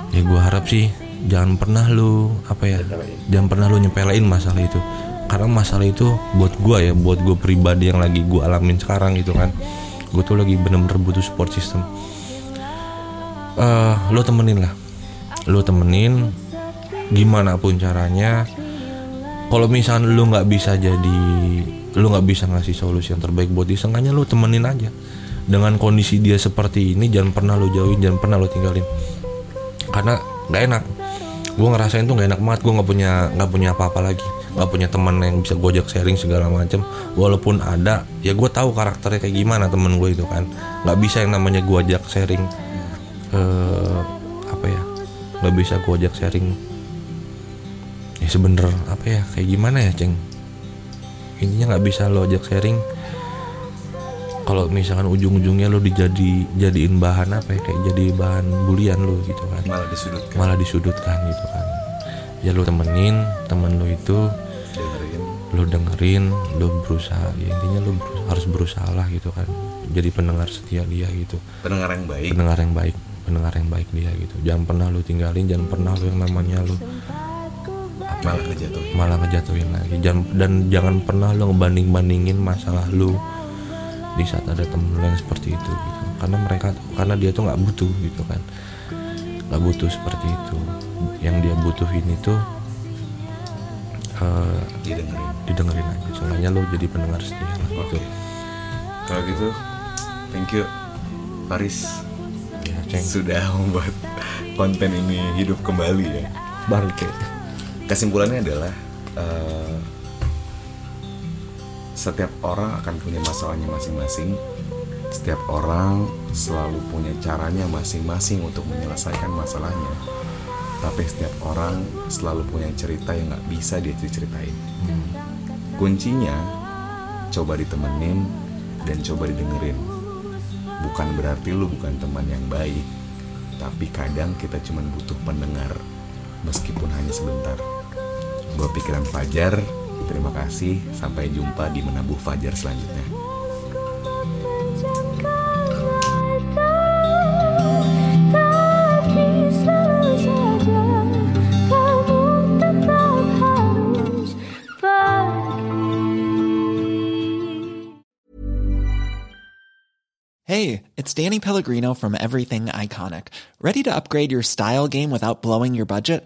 ya gue harap sih jangan pernah lu apa ya jangan pernah lu nyepelein masalah itu. Karena masalah itu buat gue ya buat gue pribadi yang lagi gue alamin sekarang gitu kan. Gue tuh lagi bener-bener butuh support system. Eh lo temenin lah. Lo temenin gimana pun caranya. Kalau misalnya lu nggak bisa jadi lu nggak bisa ngasih solusi yang terbaik buat dia seenggaknya lu temenin aja. Dengan kondisi dia seperti ini jangan pernah lu jauhin jangan pernah lu tinggalin. Karena nggak enak gue ngerasain tuh nggak enak banget gue nggak punya nggak punya apa-apa lagi. Nggak punya teman yang bisa gue ajak sharing segala macam walaupun ada ya gue tahu karakternya kayak gimana temen gue itu kan. Nggak bisa yang namanya gue ajak sharing eh apa ya nggak bisa gue ajak sharing ya sebener apa ya kayak gimana ya ceng? Intinya nggak bisa lo ajak sharing kalau misalkan ujung-ujungnya lo dijadi jadiin bahan apa ya kayak jadi bahan bulian lo gitu kan. Malah disudutkan. Malah disudutkan gitu kan. Ya lo temenin temen lo itu dengerin. lo dengerin lo berusaha ya intinya lo beru- harus berusaha lah gitu kan. Jadi pendengar setia dia gitu. Pendengar yang baik. Pendengar yang baik pendengar yang baik dia gitu. Jangan pernah lo tinggalin jangan pernah lo yang namanya lo malah ngejatuhin. malah ngejatuhin lagi. Jangan dan jangan pernah lo ngebanding bandingin masalah lo di saat ada temen lo yang seperti itu gitu. Karena mereka karena dia tuh nggak butuh gitu kan. Nggak butuh seperti itu. Yang dia butuhin itu eh, didengerin. didengerin aja. Soalnya lo jadi pendengar setia lah gitu. Oke. kalau gitu thank you Faris. Ya ceng sudah membuat konten ini hidup kembali ya. Bangke. Kesimpulannya adalah eh, setiap orang akan punya masalahnya masing-masing. Setiap orang selalu punya caranya masing-masing untuk menyelesaikan masalahnya. Tapi setiap orang selalu punya cerita yang nggak bisa dia ceritain. Kuncinya coba ditemenin dan coba didengerin. Bukan berarti lu bukan teman yang baik Tapi kadang kita cuma butuh pendengar meskipun hanya sebentar. Gue pikiran Fajar, terima kasih. Sampai jumpa di Menabuh Fajar selanjutnya. Hey, it's Danny Pellegrino from Everything Iconic. Ready to upgrade your style game without blowing your budget?